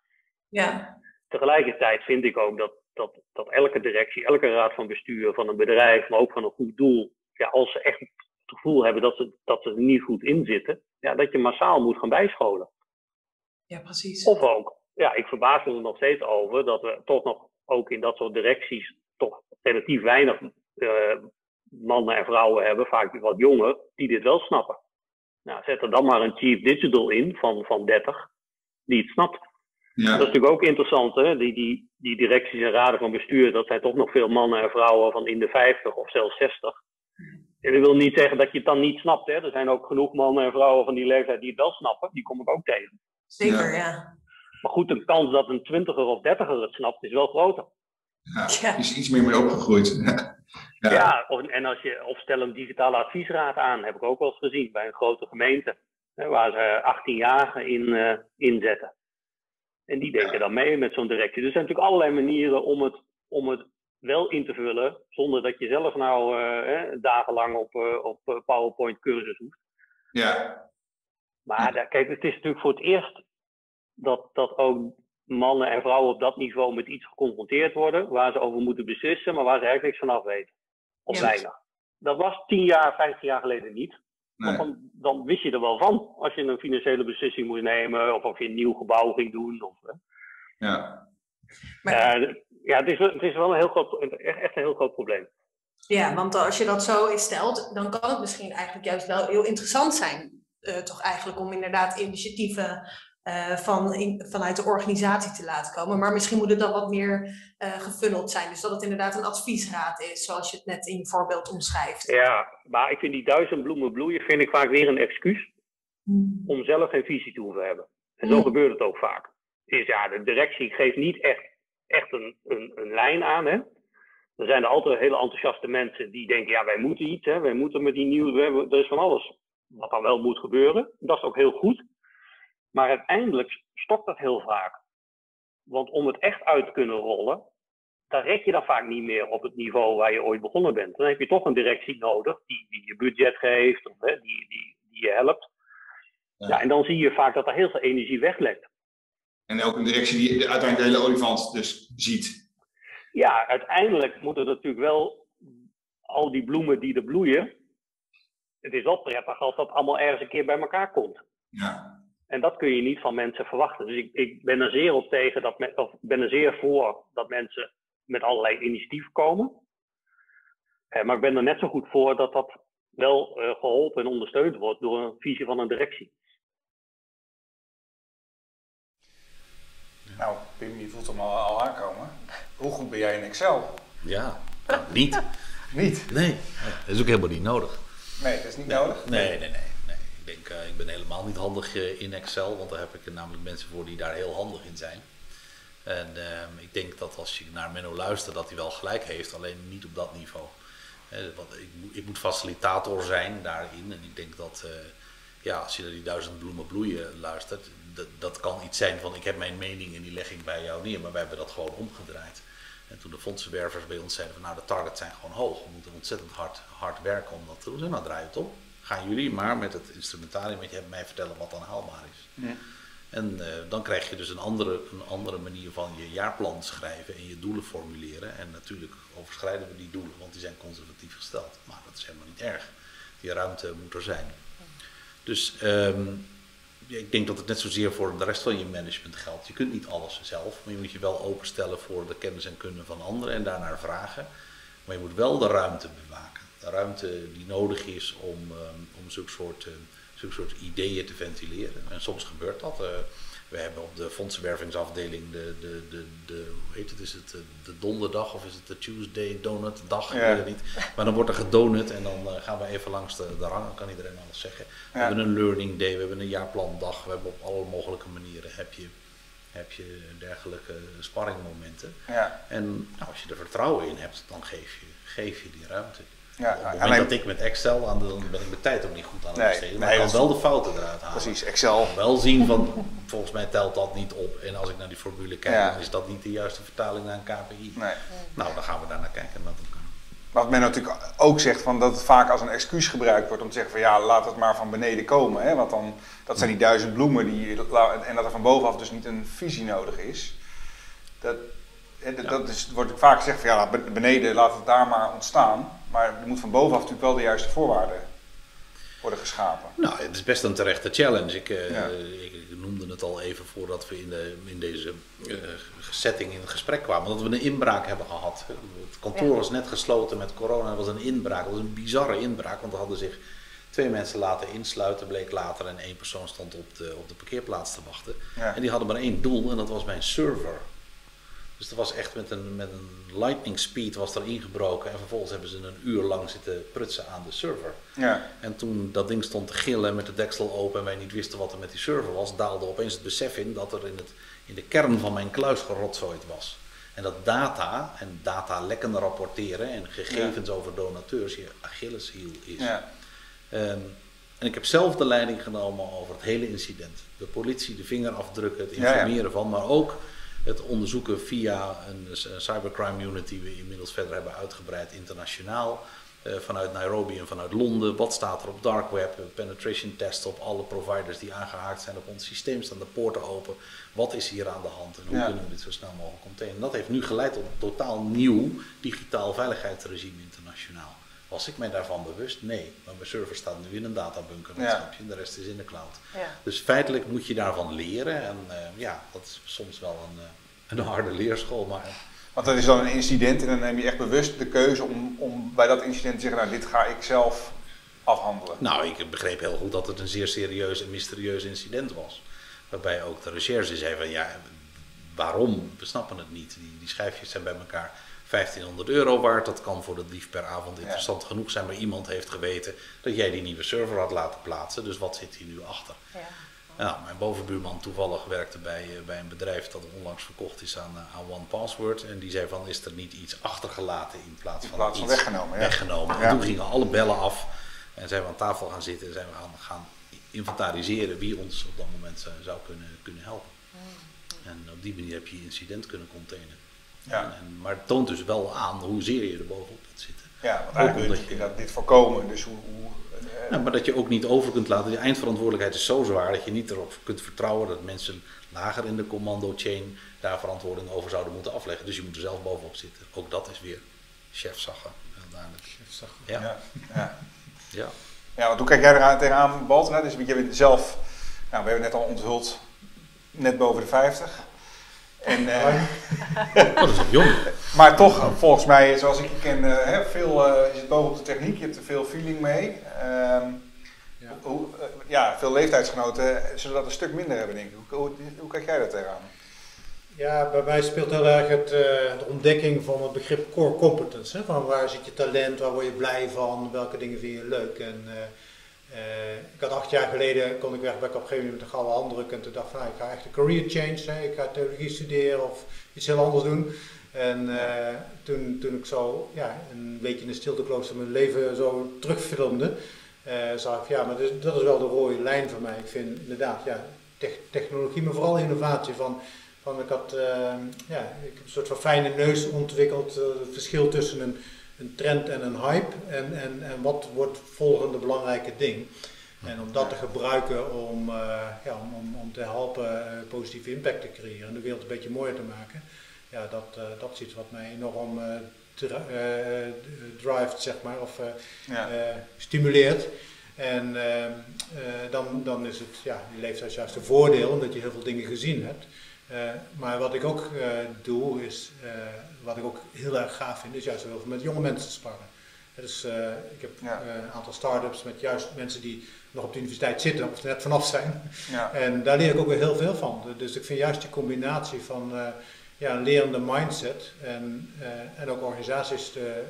Ja, Tegelijkertijd vind ik ook dat, dat, dat elke directie, elke raad van bestuur van een bedrijf, maar ook van een goed doel, ja, als ze echt het gevoel hebben dat ze, dat ze er niet goed in zitten, ja, dat je massaal moet gaan bijscholen. ja precies. Of ook, ja, ik verbaas me er nog steeds over dat we toch nog ook in dat soort directies toch relatief weinig mannen en vrouwen hebben, vaak wat jonger, die dit wel snappen. Nou, zet er dan maar een chief digital in van, van 30, die het snapt. Ja. Dat is natuurlijk ook interessant, hè? Die, die, die directies en raden van bestuur, dat zijn toch nog veel mannen en vrouwen van in de 50 of zelfs 60. En dat wil niet zeggen dat je het dan niet snapt. Hè? Er zijn ook genoeg mannen en vrouwen van die leeftijd die het wel snappen. Die kom ik ook tegen. Zeker, Ja. ja. Maar goed, de kans dat een twintiger of dertiger het snapt, is wel groter. Ja, Ja. is iets meer mee opgegroeid. Ja, [laughs] ja. of, en als je, of stel een digitale adviesraad aan, heb ik ook wel eens gezien bij een grote gemeente. Hè, waar ze 18-jarigen in eh, inzetten. En die denken dan mee met zo'n directie. Er zijn natuurlijk allerlei manieren om het, om het wel in te vullen, zonder dat je zelf nou eh, dagenlang op, eh, op PowerPoint cursus hoeft. ja. Maar daar- kijk, het is natuurlijk voor het eerst dat, dat ook mannen en vrouwen op dat niveau met iets geconfronteerd worden waar ze over moeten beslissen, maar waar ze eigenlijk niks van af weten. Of Ja. weinig. Dat was 10 jaar, 15 jaar geleden niet. Nee. Want dan, dan wist je er wel van als je een financiële beslissing moest nemen of of je een nieuw gebouw ging doen. Of, hè. Ja. Maar- ja, het is, wel- het is wel een heel groot, echt, echt een heel groot probleem. Ja, want als je dat zo stelt, dan kan het misschien eigenlijk juist wel heel interessant zijn. eh, toch eigenlijk om inderdaad initiatieven eh, van, in, vanuit de organisatie te laten komen. Maar misschien moet het dan wat meer eh gefunneld zijn. Dus dat het inderdaad een adviesraad is, zoals je het net in je voorbeeld omschrijft. Ja, maar ik vind die duizend bloemen bloeien vind ik vaak weer een excuus Hmm. om zelf geen visie te hoeven hebben. En zo Mm. gebeurt het ook vaak. Is ja, de directie geeft niet echt, echt een, een, een lijn aan. Hè? Er zijn er altijd hele enthousiaste mensen die denken, ja, wij moeten iets, hè? wij moeten met die nieuwe, we hebben- er is van alles wat dan wel moet gebeuren. Dat is ook heel goed. Maar uiteindelijk stokt dat heel vaak. Want om het echt uit te kunnen rollen, daar red je dan vaak niet meer op het niveau waar je ooit begonnen bent. Dan heb je toch een directie nodig die, die je budget geeft, of hè, die, die, die je helpt. Ja. Ja. en dan zie je vaak dat er heel veel energie weglekt. En ook een directie die de- uiteindelijk de hele olifant dus ziet. Ja, uiteindelijk moeten natuurlijk wel al die bloemen die er bloeien. Het is wel prettig als dat allemaal ergens een keer bij elkaar komt. Ja. En dat kun je niet van mensen verwachten. Dus ik, ik ben er zeer op tegen dat men, of ben er zeer voor dat mensen met allerlei initiatieven komen. Eh, maar ik ben er net zo goed voor dat dat wel eh, geholpen en ondersteund wordt door een visie van een directie. Nou, Pim, je voelt hem al, al aankomen. Hoe goed ben jij in Excel? Ja, nou, niet. Niet. Nee, dat is ook helemaal niet nodig. Nee, dat is niet nodig. Nee, nee, nee. Eh, ik ben helemaal niet handig eh, in Excel, want daar heb ik namelijk mensen voor die daar heel handig in zijn. En ehm, ik denk dat als je naar Menno luistert, dat hij wel gelijk heeft, alleen niet op dat niveau. Ik, moet- facilitator zijn daarin. En ik denk dat eh, ja, als je naar die duizend bloemen bloeien luistert, dat, kan iets zijn van ik heb mijn mening en die leg ik bij jou neer. Maar wij hebben dat gewoon omgedraaid. En toen de fondsenwervers bij ons zeiden van nou de targets zijn gewoon hoog. We moeten ontzettend hard, hard werken om dat te doen. En nou draai het om. Gaan jullie maar met het instrumentarium wat je hebt mij vertellen wat dan haalbaar is. Ja. En eh, dan krijg je dus een andere, een andere manier van je jaarplan schrijven en je doelen formuleren. En natuurlijk overschrijden we die doelen, want die zijn conservatief gesteld. Maar dat is helemaal niet erg. Die ruimte moet er zijn. Dus ehm, ik denk dat het net zozeer voor de rest van je management geldt. Je kunt niet alles zelf, maar je moet je wel openstellen voor de kennis en kunde van anderen en daarnaar vragen. Maar je moet wel de ruimte bewaken. De ruimte die nodig is om, ehm, om zulke soort, eh, zulke soort ideeën te ventileren. En soms gebeurt dat. eh. we hebben op de fondsenwervingsafdeling de, de, de, de hoe heet het, is het eh, de donderdag of is het de Tuesday donut dag, ik Ja. weet niet. Maar dan wordt er gedonut en dan eh, gaan we even langs de, de rang, dan kan iedereen alles zeggen. We Ja. hebben een learning day, we hebben een jaarplandag, we hebben op alle mogelijke manieren heb je, heb je dergelijke sparringmomenten. Ja, En nou, als je er vertrouwen in hebt, dan geef je, geef je die ruimte. Ja Op het moment alleen, dat ik met Excel aan de, dan ben ik mijn tijd ook niet goed aan het Nee, besteden. Maar nee, ik kan wel de fouten eruit halen. precies, Excel. Wel zien van, volgens mij telt dat niet op. En als ik naar die formule kijk, Ja. dan is dat niet de juiste vertaling naar een KPI. Nee. Nou, dan gaan we daar naar kijken. Dat. Maar wat men natuurlijk ook zegt, van dat het vaak als een excuus gebruikt wordt om te zeggen van ja, laat het maar van beneden komen. Hè? Want dan, dat zijn die duizend bloemen die, en dat er van bovenaf dus niet een visie nodig is. Dat, dat, Ja. dat is, wordt vaak gezegd van ja, beneden laat het daar maar ontstaan. Maar er moet van bovenaf natuurlijk wel de juiste voorwaarden worden geschapen. Nou, het is best een terechte challenge. Ik, eh, Ja. ik, ik noemde het al even voordat we in, de, in deze eh, setting in het gesprek kwamen, dat we een inbraak hebben gehad. Het kantoor Ja. was net gesloten met corona, er was een inbraak. Dat was een bizarre inbraak, want er hadden zich twee mensen laten insluiten, bleek later, en één persoon stond op de, op de parkeerplaats te wachten. Ja. En die hadden maar één doel en dat was mijn server. Dus dat was echt met een, met een lightning speed was er ingebroken en vervolgens hebben ze een uur lang zitten prutsen aan de server. Ja, En toen dat ding stond te gillen met de deksel open en wij niet wisten wat er met die server was, daalde opeens het besef in dat er in, het, in de kern van mijn kluis gerotzooid was. En dat data en data lekken rapporteren en gegevens over donateurs je Achilleshiel is. ja, Ehm, en ik heb zelf de leiding genomen over het hele incident. De politie, de vingerafdrukken, het informeren van, maar ook het onderzoeken via een, cybercrime unit die we inmiddels verder hebben uitgebreid internationaal. eh, vanuit Nairobi en vanuit Londen. Wat staat er op dark web? Penetration test op alle providers die aangehaakt zijn op ons systeem. Staan de poorten open? Wat is hier aan de hand? En hoe Ja. kunnen we dit zo snel mogelijk containen? En dat heeft nu geleid tot een totaal nieuw digitaal veiligheidsregime internationaal. Was ik mij daarvan bewust? Nee. Maar mijn server staat nu in een databunker. Dat Ja. snap. En de rest is in de cloud. Ja. Dus feitelijk moet je daarvan leren. En eh, ja, dat is soms wel een, eh, een harde leerschool. Maar want dat is dan een incident en dan neem je echt bewust de keuze om, om bij dat incident te zeggen, nou dit ga ik zelf afhandelen. nou, ik begreep heel goed dat het een zeer serieus en mysterieus incident was. Waarbij ook de recherche zei van ja, waarom? We snappen het niet. Die, die schijfjes zijn bij elkaar 1500 euro waard. Dat kan voor de dief per avond interessant genoeg zijn. Maar iemand heeft geweten dat jij die nieuwe server had laten plaatsen. Dus wat zit hier nu achter? Ja. Nou, mijn bovenbuurman toevallig werkte bij, eh, bij een bedrijf dat onlangs verkocht is aan, eh, aan OnePassword. En die zei van, is er niet iets achtergelaten in plaats In van plaats van iets weggenomen, ja. weggenomen. Ja. En toen gingen alle bellen af en zijn we aan tafel gaan zitten en zijn we gaan, gaan inventariseren wie ons op dat moment zou, zou kunnen, kunnen helpen. En op die manier heb je je incident kunnen containen. Ja. En, maar het toont dus wel aan hoezeer je er bovenop wilt zitten. Ja, want eigenlijk wil je dat dit voorkomen. Dus hoe, hoe uh, maar dat je ook niet over kunt laten. De eindverantwoordelijkheid is zo zwaar dat je niet erop kunt vertrouwen dat mensen lager in de commando chain daar verantwoording over zouden moeten afleggen. Dus je moet er zelf bovenop zitten. Ook dat is weer chefzagger. Chefzagger. Ja. Ja. ja. ja. ja. want hoe kijk jij eraan tegenaan, Balten? Dus je bent zelf, nou, we hebben net al onthuld, net boven de 50. En, uh, [laughs] dat is jong. Maar toch, volgens mij, zoals ik je ken, uh, veel, uh, je zit boven op de techniek, je hebt er veel feeling mee. Ehm, ja. Hoe, ja, veel leeftijdsgenoten zullen dat een stuk minder hebben, denk ik. Hoe, hoe, hoe kijk jij daar tegenaan? Ja, bij mij speelt heel erg het, de ontdekking van het begrip core competence. Hè? Van waar zit je talent, waar word je blij van, welke dingen vind je leuk. En, uh, ik had acht jaar geleden, kon ik weg bij op een gegeven moment met een gouden handdruk en toen dacht ik van, nou, ik ga echt een career change, hè. ik ga theologie studeren of iets heel anders doen. En uh, toen, toen ik zo ja, een beetje in de stilteklooster mijn leven zo terugfilmde, uh, zag ik ja, maar dat is, dat is, wel de rode lijn voor mij. Ik vind inderdaad, ja, technologie, maar vooral innovatie. Van, van ik, had, ja, ik heb een soort van fijne neus ontwikkeld, het verschil tussen een een trend en een hype en, en, en wat wordt het volgende belangrijke ding. En om dat te gebruiken om, uh, ja, om, om, te helpen uh, positieve impact te creëren en de wereld een beetje mooier te maken. Ja, dat, uh, dat is iets wat mij enorm drivet, zeg maar, of ja. stimuleert. En dan, dan is het, ja, je leeftijd juist een voordeel, omdat je heel veel dingen gezien hebt. maar wat ik ook doe, is wat ik ook heel erg gaaf vind, is juist heel veel met jonge mensen te sparren. Dus uh, ik heb ja. uh, een aantal start-ups met juist mensen die nog op de universiteit zitten of er net vanaf zijn. Ja. [laughs] En daar leer ik ook weer heel veel van. Dus ik vind juist die combinatie van uh, ja, een lerende mindset en, en ook organisaties te,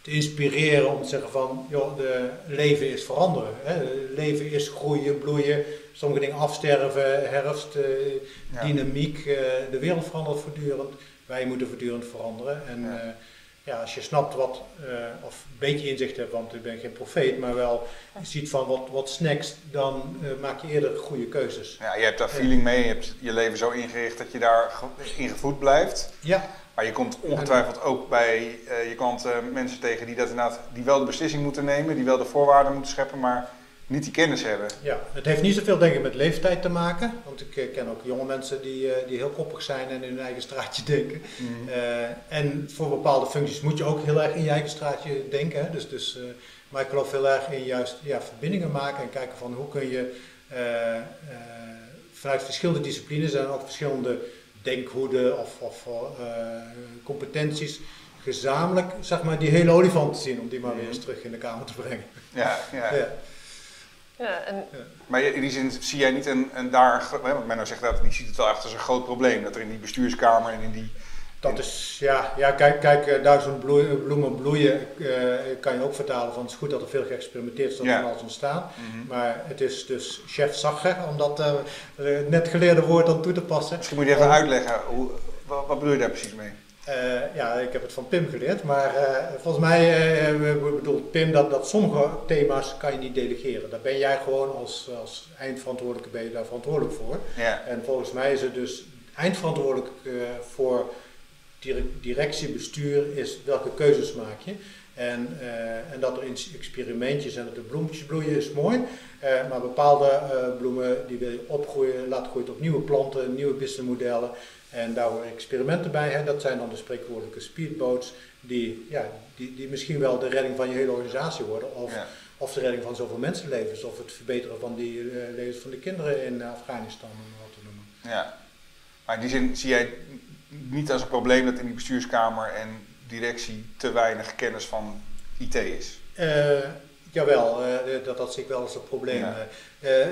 te, inspireren om te zeggen van, joh, de leven is veranderen. Hè. Leven is groeien, bloeien, sommige dingen afsterven, herfst, ja. dynamiek, de wereld verandert voortdurend wij moeten voortdurend veranderen. En ja. Uh, ja als je snapt wat, uh, of een beetje inzicht hebt, want ik ben geen profeet, maar wel je ziet van wat, wat snacks, dan uh, maak je eerder goede keuzes. Ja, je hebt daar feeling mee, je hebt je leven zo ingericht dat je daar ingevoed blijft. Ja. Maar je komt ongetwijfeld ook bij je klanten mensen tegen die, dat inderdaad, die wel de beslissing moeten nemen, die wel de voorwaarden moeten scheppen, maar niet die kennis hebben. Ja, het heeft niet zoveel denk ik met leeftijd te maken. Want ik uh, ken ook jonge mensen die, uh, die heel koppig zijn en in hun eigen straatje [laughs] denken. Mm. Uh, en voor bepaalde functies moet je ook heel erg in je eigen straatje denken. Hè? Dus, dus, maar ik geloof heel erg in juist ja, verbindingen maken en kijken van hoe kun je vanuit verschillende disciplines en ook verschillende denkhoeden of, of competenties gezamenlijk zeg maar, die hele olifant te zien, om die maar weer eens terug in de kamer te brengen. Ja, ja. ja. Ja, en... Maar in die zin zie jij niet een, een daar, want Menno zegt dat, die ziet het wel echt als een groot probleem, dat er in die bestuurskamer en in die... Dat is, ja, ja kijk, kijk eh, duizend bloemen bloeien uh, kan je ook vertalen van het is goed dat er veel geëxperimenteerd is, dat er alles ontstaan. Mm -hmm. Maar het is dus chef zagger, om dat uh, net geleerde woord dan toe te passen. Misschien moet je even uitleggen, hoe, wat, wat bedoel je daar precies mee? Uh, ja, ik heb het van Pim geleerd, maar uh, volgens mij uh, bedoelt Pim dat, dat sommige thema's kan je niet delegeren. Daar ben jij gewoon als, als eindverantwoordelijke ben je daar verantwoordelijk voor. Ja. En volgens mij is het dus eindverantwoordelijk voor directie, bestuur is welke keuzes maak je. En, en dat er experimentjes en dat er bloemetjes bloeien is mooi, maar bepaalde bloemen die wil je opgroeien, laten groeien tot nieuwe planten, nieuwe businessmodellen. En daar horen experimenten bij. Hè. Dat zijn dan de spreekwoordelijke speedboats, die, ja, die, die misschien wel de redding van je hele organisatie worden. Of, ja. of de redding van zoveel mensenlevens. Of het verbeteren van die uh, levens van de kinderen in Afghanistan, om wat te noemen. Ja, maar in die zin zie jij niet als een probleem dat in die bestuurskamer en directie te weinig kennis van IT is? Uh, jawel, uh, dat, dat zie ik wel als een probleem. Ja. Uh,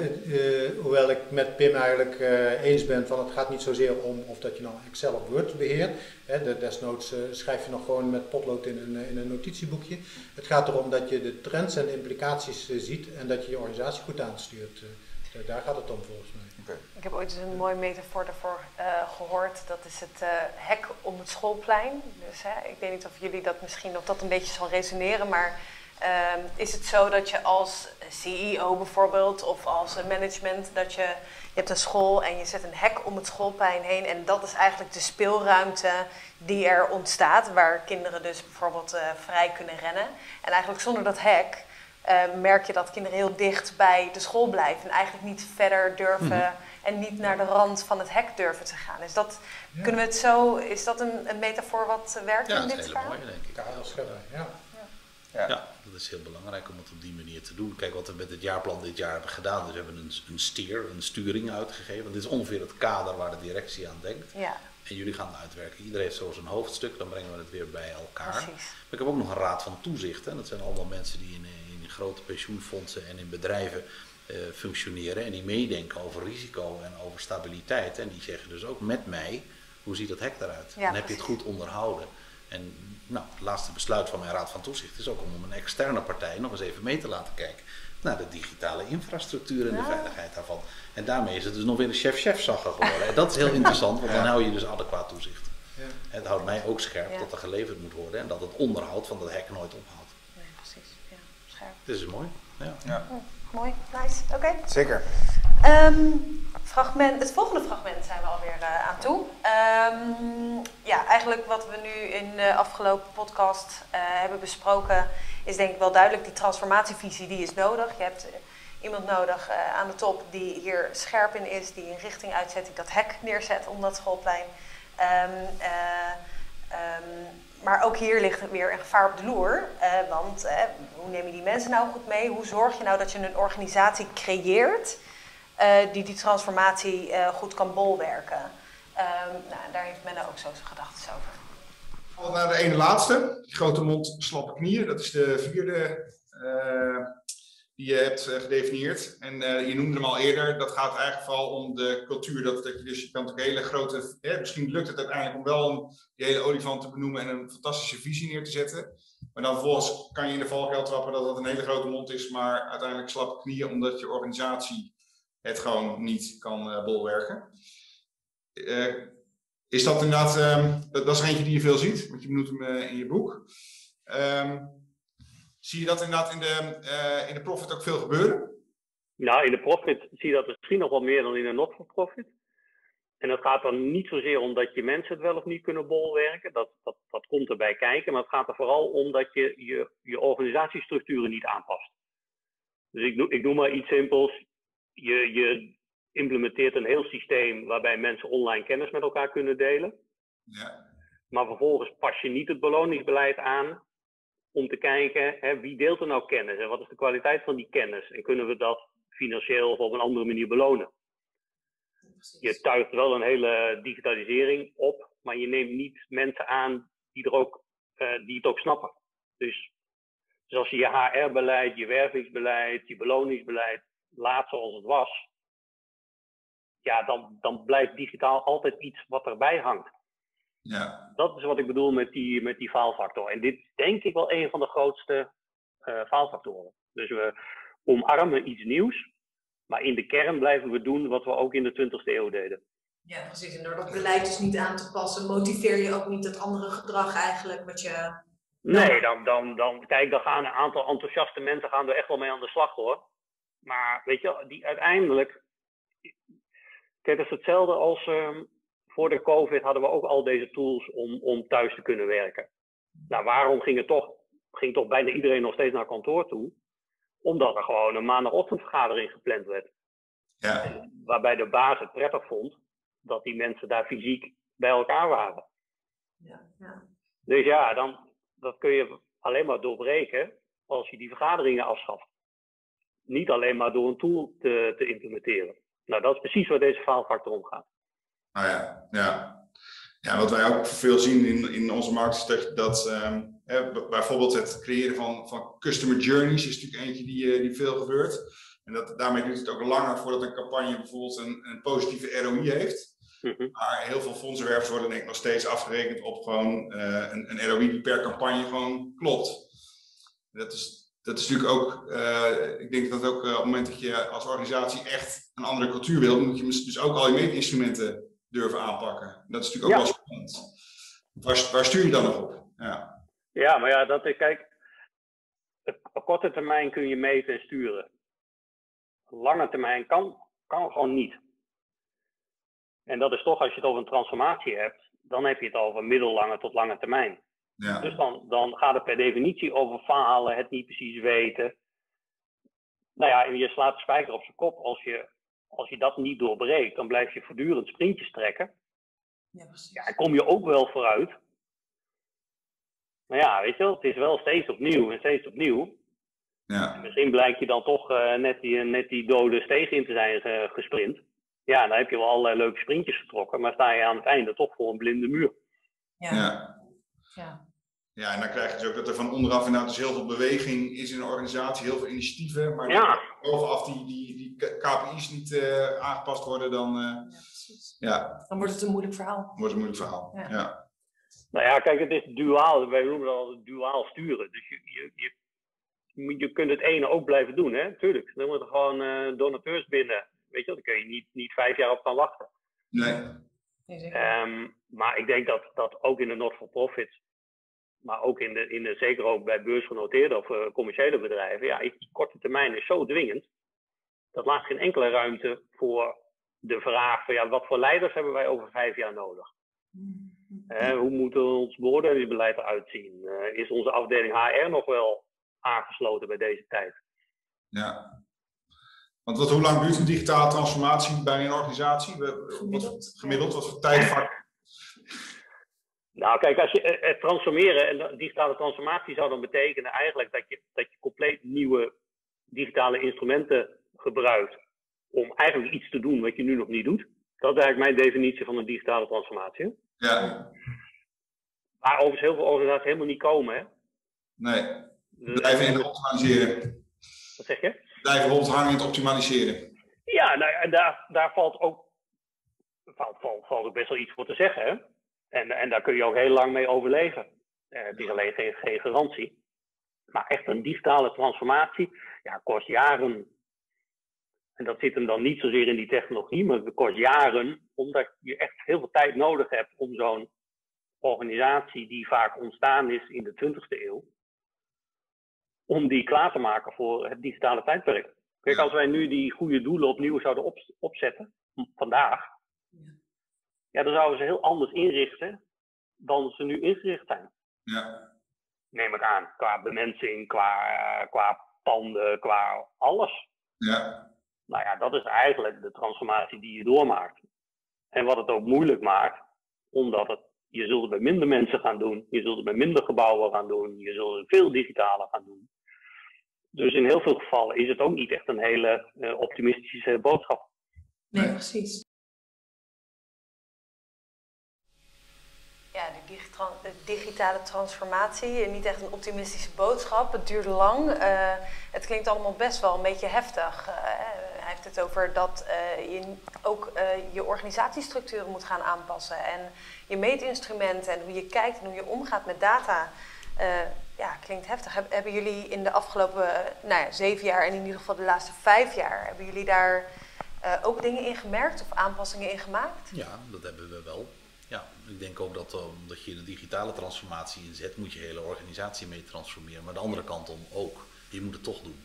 hoewel ik met Pim eigenlijk eens ben van het gaat niet zozeer om of dat je nou Excel of Word beheert. Hè, de, desnoods schrijf je nog gewoon met potlood in een, in een notitieboekje. Het gaat erom dat je de trends en de implicaties ziet en dat je je organisatie goed aanstuurt. daar gaat het om volgens mij. Okay. Ik heb ooit eens een mooie metafoor daarvoor gehoord. Dat is het hek om het schoolplein. Dus ik weet niet of jullie dat misschien of dat een beetje zal resoneren, maar Ehm, is het zo dat je als CEO bijvoorbeeld of als management dat je, je hebt een school en je zet een hek om het schoolplein heen en dat is eigenlijk de speelruimte die er ontstaat waar kinderen dus bijvoorbeeld uh, vrij kunnen rennen en eigenlijk zonder dat hek uh, merk je dat kinderen heel dicht bij de school blijven en eigenlijk niet verder durven mhm. en niet naar de rand van het hek durven te gaan. Is dat, kunnen we het zo, is dat een, een metafoor wat werkt ja, in dit verhaal? Ja, dat is heel mooi denk ik. Ja, ja. Ja. Dat is heel belangrijk om het op die manier te doen. Kijk wat we met het jaarplan dit jaar hebben gedaan. Dus we hebben een, een steer, een sturing uitgegeven. Want dit is ongeveer het kader waar de directie aan denkt. Ja. En jullie gaan het uitwerken. Iedereen heeft zo zijn hoofdstuk, dan brengen we het weer bij elkaar. Precies. Maar ik heb ook nog een raad van toezicht. Hè. Dat zijn allemaal mensen die in, in grote pensioenfondsen en in bedrijven uh, functioneren. En die meedenken over risico en over stabiliteit. En die zeggen dus ook met mij, hoe ziet dat hek eruit? Ja, en heb je het goed onderhouden? En nou, het laatste besluit van mijn Raad van Toezicht is ook om een externe partij nog eens even mee te laten kijken naar de digitale infrastructuur en de veiligheid daarvan. En daarmee is het dus nog weer een chef-chef-zagger geworden. En dat is heel interessant, want dan hou je dus adequaat toezicht. Ja. Het houdt mij ook scherp dat er geleverd moet worden en dat het onderhoud van dat hek nooit ophoudt. Nee, precies. Ja, scherp. Dit is mooi. Ja. ja. Mooi, nice. Oké. Zeker. Um, fragment, het volgende fragment zijn we alweer uh, aan toe. Um, ja, eigenlijk wat we nu in de afgelopen podcast uh, hebben besproken, is denk ik wel duidelijk. Die transformatievisie die is nodig. Je hebt uh, iemand nodig aan de top die hier scherp in is, die een richting uitzet, die dat hek neerzet om dat schoolplein. Um, maar ook hier ligt weer een gevaar op de loer. want hoe neem je die mensen nou goed mee? Hoe zorg je nou dat je een organisatie creëert uh, die die transformatie goed kan bolwerken. Um, nou, daar heeft men ook zo zijn gedachten over. Al naar de ene laatste, grote mond, slappe knieën. Dat is de vierde die je hebt gedefinieerd. En je noemde hem al eerder. Dat gaat eigenlijk vooral om de cultuur. Dat, dat je dus je kan ook hele grote. misschien lukt het uiteindelijk om wel een, die hele olifant te benoemen en een fantastische visie neer te zetten. Maar dan vervolgens kan je in de valkuil trappen dat dat een hele grote mond is, maar uiteindelijk slappe knieën, omdat je organisatie het gewoon niet kan uh, bolwerken. Is dat inderdaad, um, dat, dat, is eentje die je veel ziet, want je benoemt hem in je boek. Um, zie je dat inderdaad in de, in de profit ook veel gebeuren? Nou, in de profit zie je dat misschien nog wel meer dan in de not-for-profit. En dat gaat dan niet zozeer om dat je mensen het wel of niet kunnen bolwerken. Dat, dat, dat komt erbij kijken. Maar het gaat er vooral om dat je je, je organisatiestructuren niet aanpast. Dus ik, ik noem maar iets simpels je, je implementeert een heel systeem waarbij mensen online kennis met elkaar kunnen delen. Ja. Maar vervolgens pas je niet het beloningsbeleid aan om te kijken hè, wie deelt er nou kennis en wat is de kwaliteit van die kennis en kunnen we dat financieel of op een andere manier belonen. Je tuigt wel een hele digitalisering op, maar je neemt niet mensen aan die, er ook, uh, die het ook snappen. Dus, dus als je je HR-beleid, je wervingsbeleid, je beloningsbeleid laat zoals het was, ja, dan, dan blijft digitaal altijd iets wat erbij hangt. Ja. Dat is wat ik bedoel met die, met die faalfactor. En dit is denk ik wel een van de grootste uh, faalfactoren. Dus we omarmen iets nieuws, maar in de kern blijven we doen wat we ook in de 20e eeuw deden. Ja, precies. En door dat beleid dus niet aan te passen, motiveer je ook niet het andere gedrag eigenlijk wat je. Nee, dan, dan, dan, kijk, dan gaan een aantal enthousiaste mensen gaan er echt wel mee aan de slag hoor. Maar weet je, die uiteindelijk. Kijk, het is hetzelfde als um, voor de COVID hadden we ook al deze tools om, om thuis te kunnen werken. Nou, waarom ging het toch, ging toch bijna iedereen nog steeds naar kantoor toe? Omdat er gewoon een maandagochtendvergadering gepland werd. Ja. Waarbij de baas het prettig vond dat die mensen daar fysiek bij elkaar waren. Ja, ja. Dus ja, dan, dat kun je alleen maar doorbreken als je die vergaderingen afschaft niet alleen maar door een tool te, te implementeren. Nou, dat is precies waar deze faalfactor om gaat. Nou ja, ja. Ja, wat wij ook veel zien in, in onze markt is dat, dat um, bijvoorbeeld het creëren van, van customer journeys is natuurlijk eentje die, eh, die veel gebeurt. En dat, daarmee duurt het ook langer voordat een campagne bijvoorbeeld een, een positieve ROI heeft. Mhm. Maar heel veel fondsenwervers worden denk ik nog steeds afgerekend op gewoon uh, een, een ROI die per campagne gewoon klopt. Dat is, dat is natuurlijk ook, uh, ik denk dat ook op het moment dat je als organisatie echt een andere cultuur wil, moet je dus ook al je meetinstrumenten durven aanpakken. Dat is natuurlijk ook wel spannend. Waar, waar stuur je dan nog op? Ja. ja, maar ja, dat is, kijk, op korte termijn kun je meten en sturen. Lange termijn kan, kan gewoon niet. En dat is toch, als je het over een transformatie hebt, dan heb je het over middellange tot lange termijn. Ja. Dus dan, dan gaat het per definitie over falen, het niet precies weten. Nou ja, en je slaat de spijker op zijn kop. Als je, als je dat niet doorbreekt, dan blijf je voortdurend sprintjes trekken. Ja, precies. Ja, en kom je ook wel vooruit. Maar ja, weet je wel, het is wel steeds opnieuw en steeds opnieuw. Ja. Misschien blijkt je dan toch eh, net, die, net die dode steeg in te zijn eh, gesprint. Ja, dan heb je wel allerlei leuke sprintjes getrokken, maar sta je aan het einde toch voor een blinde muur. Ja. Ja. Ja. Ja, en dan krijg je dus ook dat er van onderaf inderdaad dus heel veel beweging is in een organisatie, heel veel initiatieven, maar Ja. bovenaf die, die, die KPI's niet eh, aangepast worden, dan eh, Ja, precies. ja, Dan wordt het een moeilijk verhaal. wordt het een moeilijk verhaal. Ja. Ja. Nou ja, kijk, het is duaal. Wij noemen dat altijd duaal sturen. Dus je, je, je, moet- je kunt het ene ook blijven doen, hè? Tuurlijk. Dan moeten gewoon eh, donateurs binnen. Weet je, wel, daar kun je niet, niet vijf jaar op gaan wachten. Nee. Nee, zeker. Ehm, maar ik denk dat, dat ook in de not-for-profit, maar ook in de, in de, zeker ook bij beursgenoteerde of eh, commerciële bedrijven, ja, die korte termijn is zo dwingend. Dat laat geen enkele ruimte voor de vraag van ja, wat voor leiders hebben wij over vijf jaar nodig? Hè, hoe moet ons beoordelingsbeleid eruit zien? Eh, is onze afdeling HR nog wel aangesloten bij deze tijd? Ja. Want wat, hoe lang duurt een digitale transformatie bij een organisatie? We- Wat, Gemiddeld. gemiddeld, wat voor tijdvak? [laughs] Nou, kijk, als je eh, het transformeren en digitale transformatie zou dan betekenen eigenlijk dat je, dat je compleet nieuwe digitale instrumenten gebruikt om eigenlijk iets te doen wat je nu nog niet doet. Dat is eigenlijk mijn definitie van een digitale transformatie. Ja, Waar overigens heel veel organisaties helemaal niet komen. Hè? nee. Dus- Blijven in het optimaliseren. Wat zeg je? Blijven rondhangen in het optimaliseren. Ja, nou, en daar, daar valt ook valt, valt, valt ook best wel iets voor te zeggen. Hè? En, en daar kun je ook heel lang mee overleven. Eh, het is alleen geen, geen garantie. Maar echt een digitale transformatie ja, kost jaren. En dat zit hem dan niet zozeer in die technologie, maar het kost jaren, omdat je echt heel veel tijd nodig hebt om zo'n organisatie die vaak ontstaan is in de 20e eeuw, om die klaar te maken voor het digitale tijdperk. Kijk, als wij nu die goede doelen opnieuw zouden op- opzetten, vandaag. Ja, dan zouden ze heel anders inrichten dan ze nu ingericht zijn. Ja, Neem ik aan, qua bemensing, qua, qua panden, qua alles. ja, Nou ja, dat is eigenlijk de transformatie die je doormaakt. En wat het ook moeilijk maakt, omdat het, je zult het bij minder mensen gaan doen, je zult het bij minder gebouwen gaan doen, je zult het veel digitaler gaan doen. Dus in heel veel gevallen is het ook niet echt een hele eh, optimistische boodschap. Nee, precies. Ja, de, digitale transformatie, niet echt een optimistische boodschap. Het duurt lang. Eh, het klinkt allemaal best wel een beetje heftig. Eh, hij heeft het over dat eh, je ook je organisatiestructuren moet gaan aanpassen. En je meetinstrumenten en hoe je kijkt en hoe je omgaat met data. ja, klinkt heftig. Heb- hebben jullie in de afgelopen nou ja, zeven jaar en in ieder geval de laatste vijf jaar, hebben jullie daar ook dingen in gemerkt of aanpassingen in gemaakt? Ja, dat hebben we wel. Ik denk ook dat omdat je de digitale transformatie inzet, moet je hele organisatie mee transformeren. Maar de andere kant om ook. Je moet het toch doen.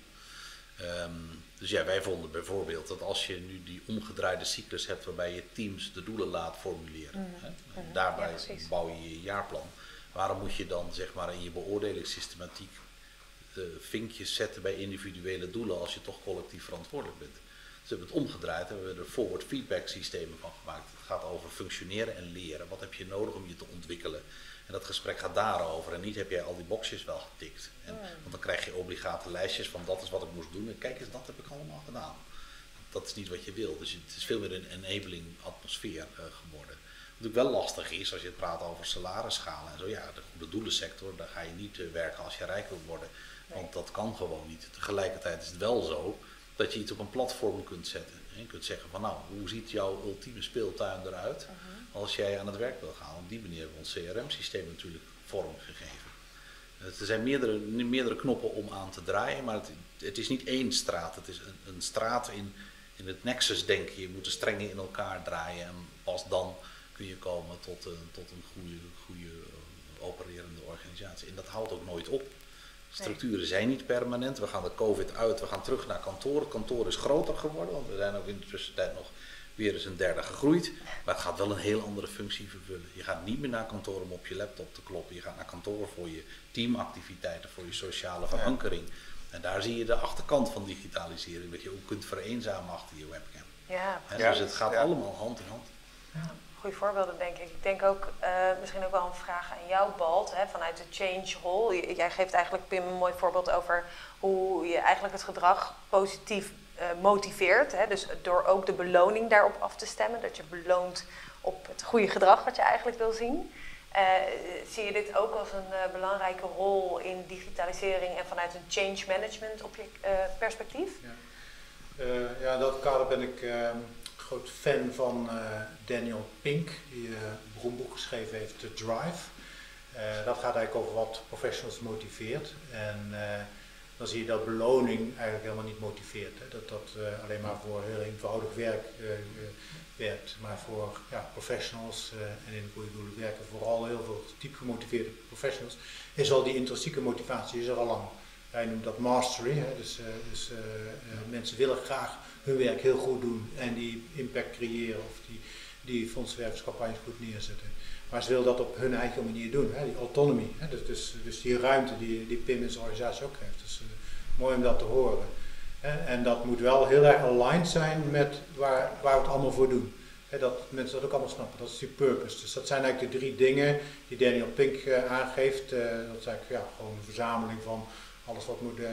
Ehm, dus ja, wij vonden bijvoorbeeld dat als je nu die omgedraaide cyclus hebt waarbij je teams de doelen laat formuleren. Hè, en daarbij Ja, precies. bouw je je jaarplan. Waarom moet je dan zeg maar in je beoordelingssystematiek eh, vinkjes zetten bij individuele doelen als je toch collectief verantwoordelijk bent? We hebben het omgedraaid en we hebben er forward feedback systemen van gemaakt. Het gaat over functioneren en leren. Wat heb je nodig om je te ontwikkelen? En dat gesprek gaat daarover. En niet heb jij al die boxjes wel getikt. En, Want dan krijg je obligate lijstjes van dat is wat ik moest doen. En kijk eens, dat heb ik allemaal gedaan. Dat is niet wat je wil. Dus het is veel meer een enabling atmosfeer eh, geworden. Wat ook wel lastig is als je het praat over salarisschalen en zo. Ja, de goede doelensector, daar ga je niet eh, werken als je rijk wilt worden. Want dat kan gewoon niet. Tegelijkertijd is het wel zo dat je iets op een platform kunt zetten. En je kunt zeggen van nou, hoe ziet jouw ultieme speeltuin eruit als jij aan het werk wil gaan? Op die manier hebben we ons CRM-systeem natuurlijk vorm gegeven. Eh, Er zijn meerdere, meerdere knoppen om aan te draaien, maar het, het is niet één straat. Het is een, een straat in, in het nexus denken. Je moet de strengen in elkaar draaien en pas dan kun je komen tot een, tot een goede, goede eh, opererende organisatie. En dat houdt ook nooit op. Structuren zijn niet permanent. We gaan de COVID uit, we gaan terug naar kantoor. Het kantoor is groter geworden, want we zijn ook in de tussentijd nog weer eens een derde gegroeid. Maar het gaat wel een heel andere functie vervullen. Je gaat niet meer naar kantoor om op je laptop te kloppen. Je gaat naar kantoor voor je teamactiviteiten, voor je sociale verankering. En daar zie je de achterkant van digitalisering, dat je ook kunt vereenzamen achter je webcam. Ja, dus het gaat allemaal hand in hand. Goede voorbeelden denk ik. Ik denk ook eh, misschien ook wel een vraag aan jou, Balt, hè, vanuit de change rol. J- Jij geeft eigenlijk Pim een mooi voorbeeld over hoe je eigenlijk het gedrag positief eh, motiveert. Hè? Dus door ook de beloning daarop af te stemmen. Dat je beloont op het goede gedrag wat je eigenlijk wil zien. Eh, zie je dit ook als een belangrijke rol in digitalisering en vanuit een change management object, eh, perspectief? Eh, ja, in dat kader ben ik eh, groot fan van eh, Daniel Pink, die eh, een beroemd boek geschreven heeft, The Drive. Eh, dat gaat eigenlijk over wat professionals motiveert. En dan zie je dat beloning eigenlijk helemaal niet motiveert. Hè. Dat dat alleen maar voor heel eenvoudig werk werkt. Maar voor ja, professionals en in de goede doelen werken vooral heel veel diep gemotiveerde professionals, is al die intrinsieke motivatie is er al lang. Hij noemt dat mastery, hè, dus, dus mensen willen graag hun werk heel goed doen en die impact creëren of die, die goed neerzetten. Maar ze willen dat op hun eigen manier doen, hè, die autonomy. Hè, dus, dus, dus die ruimte die, die PIM in zijn organisatie ook heeft. Dus eh, mooi om dat te horen. Hè, en dat moet wel heel erg aligned zijn met waar, waar we het allemaal voor doen. Dat mensen dat ook allemaal snappen, dat is die purpose. Dus dat zijn eigenlijk de drie dingen die Daniel Pink eh, aangeeft. Eh, dat is eigenlijk ja, gewoon een verzameling van alles wat moet, eh,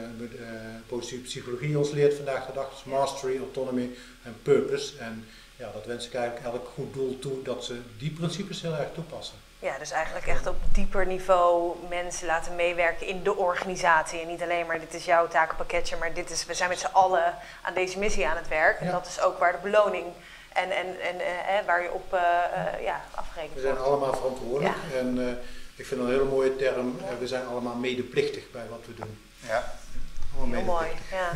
positieve psychologie ons leert vandaag de dag. Dus mastery, autonomy en purpose. En ja, dat wens ik eigenlijk elk goed doel toe dat ze die principes heel erg toepassen. Ja, dus eigenlijk echt op dieper niveau mensen laten meewerken in de organisatie. En niet alleen maar dit is jouw takenpakketje, maar dit is, we zijn met z'n allen aan deze missie aan het werk. En Ja. dat is ook waar de beloning en, en, en eh, waar je op eh, eh, ja, We zijn allemaal verantwoordelijk. En ik vind dat een hele mooie term. we zijn allemaal medeplichtig bij wat we doen. Ja. Heel mooi, ja.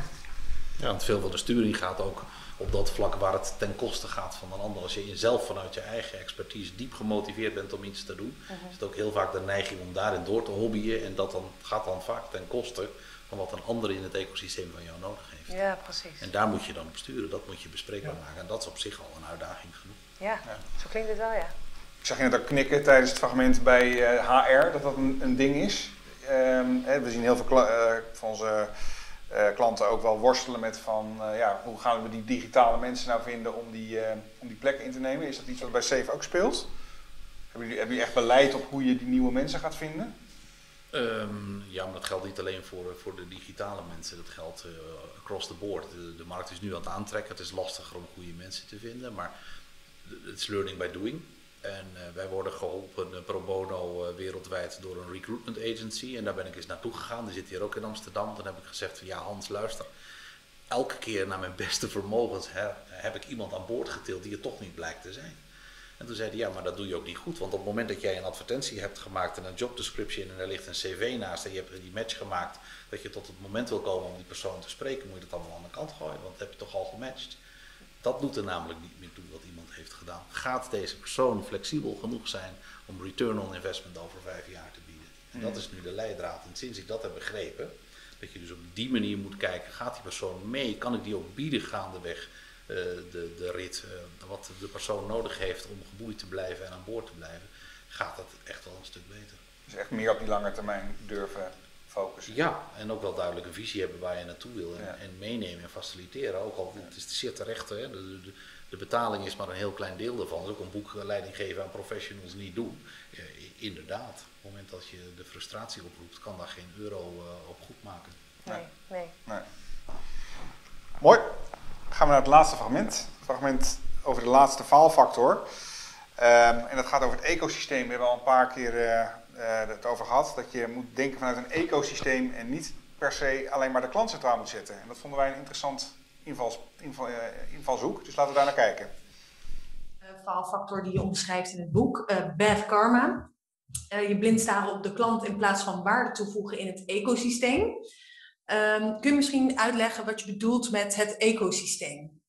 Ja, want veel van de sturing gaat ook op dat vlak waar het ten koste gaat van een ander. Als je zelf vanuit je eigen expertise diep gemotiveerd bent om iets te doen, is het ook heel vaak de neiging om daarin door te hobbyen. En dat dan, gaat dan vaak ten koste van wat een ander in het ecosysteem van jou nodig heeft. Ja, precies. En daar moet je dan op sturen, dat moet je bespreekbaar Ja. maken. En dat is op zich al een uitdaging genoeg. Ja, zo klinkt het wel, ja. Ik zag je net ook knikken tijdens het fragment bij eh, HR, dat dat een, een ding is. Ehm, we zien heel veel eh, van onze eh, klanten ook wel worstelen met van, eh, ja, hoe gaan we die digitale mensen nou vinden om die, om die plek in te nemen? Is dat iets wat bij Safe ook speelt? Hebben jullie, echt beleid op hoe je die nieuwe mensen gaat vinden? Ehm, ja, maar dat geldt niet alleen voor, voor de digitale mensen, dat geldt eh, across the board. De, de markt is nu aan het aantrekken, het is lastiger om goede mensen te vinden, maar het is learning by doing. En eh, wij worden geholpen eh, pro bono eh, wereldwijd door een recruitment agency. En daar ben ik eens naartoe gegaan. Die zit hier ook in Amsterdam. Toen heb ik gezegd van ja Hans, luister. Elke keer naar mijn beste vermogens hè, heb ik iemand aan boord getild die het toch niet blijkt te zijn. En toen zei hij, ja, maar dat doe je ook niet goed. Want op het moment dat jij een advertentie hebt gemaakt en een job description en er ligt een cv naast en je hebt die match gemaakt, dat je tot het moment wil komen om die persoon te spreken, moet je dat allemaal aan de kant gooien, want dat heb je toch al gematcht. Dat doet er namelijk niet meer toe wat iemand heeft gedaan. Gaat deze persoon flexibel genoeg zijn om return on investment over vijf jaar te bieden? En dat is nu de leidraad. En sinds ik dat heb begrepen, dat je dus op die manier moet kijken, gaat die persoon mee? Kan ik die ook bieden gaandeweg eh, de, de rit, eh, wat de persoon nodig heeft om geboeid te blijven en aan boord te blijven, gaat dat echt wel een stuk beter. Dus echt meer op die lange termijn durven focussen. Ja, en ook wel duidelijk een visie hebben waar je naartoe wil en, Ja. en meenemen en faciliteren. Ook al het is zeer terecht, hè, de, de, de betaling is maar een heel klein deel daarvan. Dus ook een boek leiding geven aan professionals niet doen. Inderdaad, op het moment dat je de frustratie oproept, kan daar geen euro eh, op goed maken. Nee, nee. Nee. Mooi. Gaan we naar het laatste fragment. Fragment over de laatste faalfactor. Ehm, en dat gaat over het ecosysteem. We hebben al een paar keer eh, eh, het over gehad. Dat je moet denken vanuit een ecosysteem en niet per se alleen maar de klant centraal moet zetten. En dat vonden wij een interessant invals, inval, eh, invalshoek. Dus laten we daar naar kijken. eh, faalfactor die je omschrijft in het boek, eh, bad karma. Eh, je blind staren op de klant in plaats van waarde toevoegen in het ecosysteem. Ehm, kun je misschien uitleggen wat je bedoelt met het ecosysteem?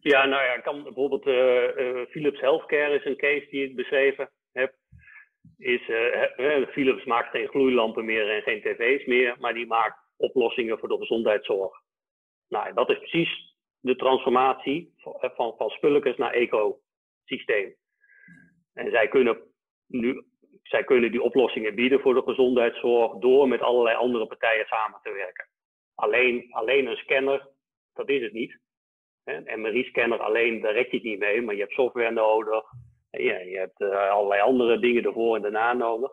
Ja, nou ja, ik kan bijvoorbeeld eh, eh, Philips Healthcare is een case die ik beschreven. Is, uh, Philips maakt geen gloeilampen meer en geen tv's meer, maar die maakt oplossingen voor de gezondheidszorg. Nou, dat is precies de transformatie van, van, van spulletjes naar ecosysteem. En zij kunnen nu zij kunnen die oplossingen bieden voor de gezondheidszorg door met allerlei andere partijen samen te werken. Alleen, alleen een scanner, dat is het niet. Een MRI-scanner alleen, daar rek je het niet mee, maar je hebt software nodig. En je, hebt uh, allerlei andere dingen ervoor en daarna nodig.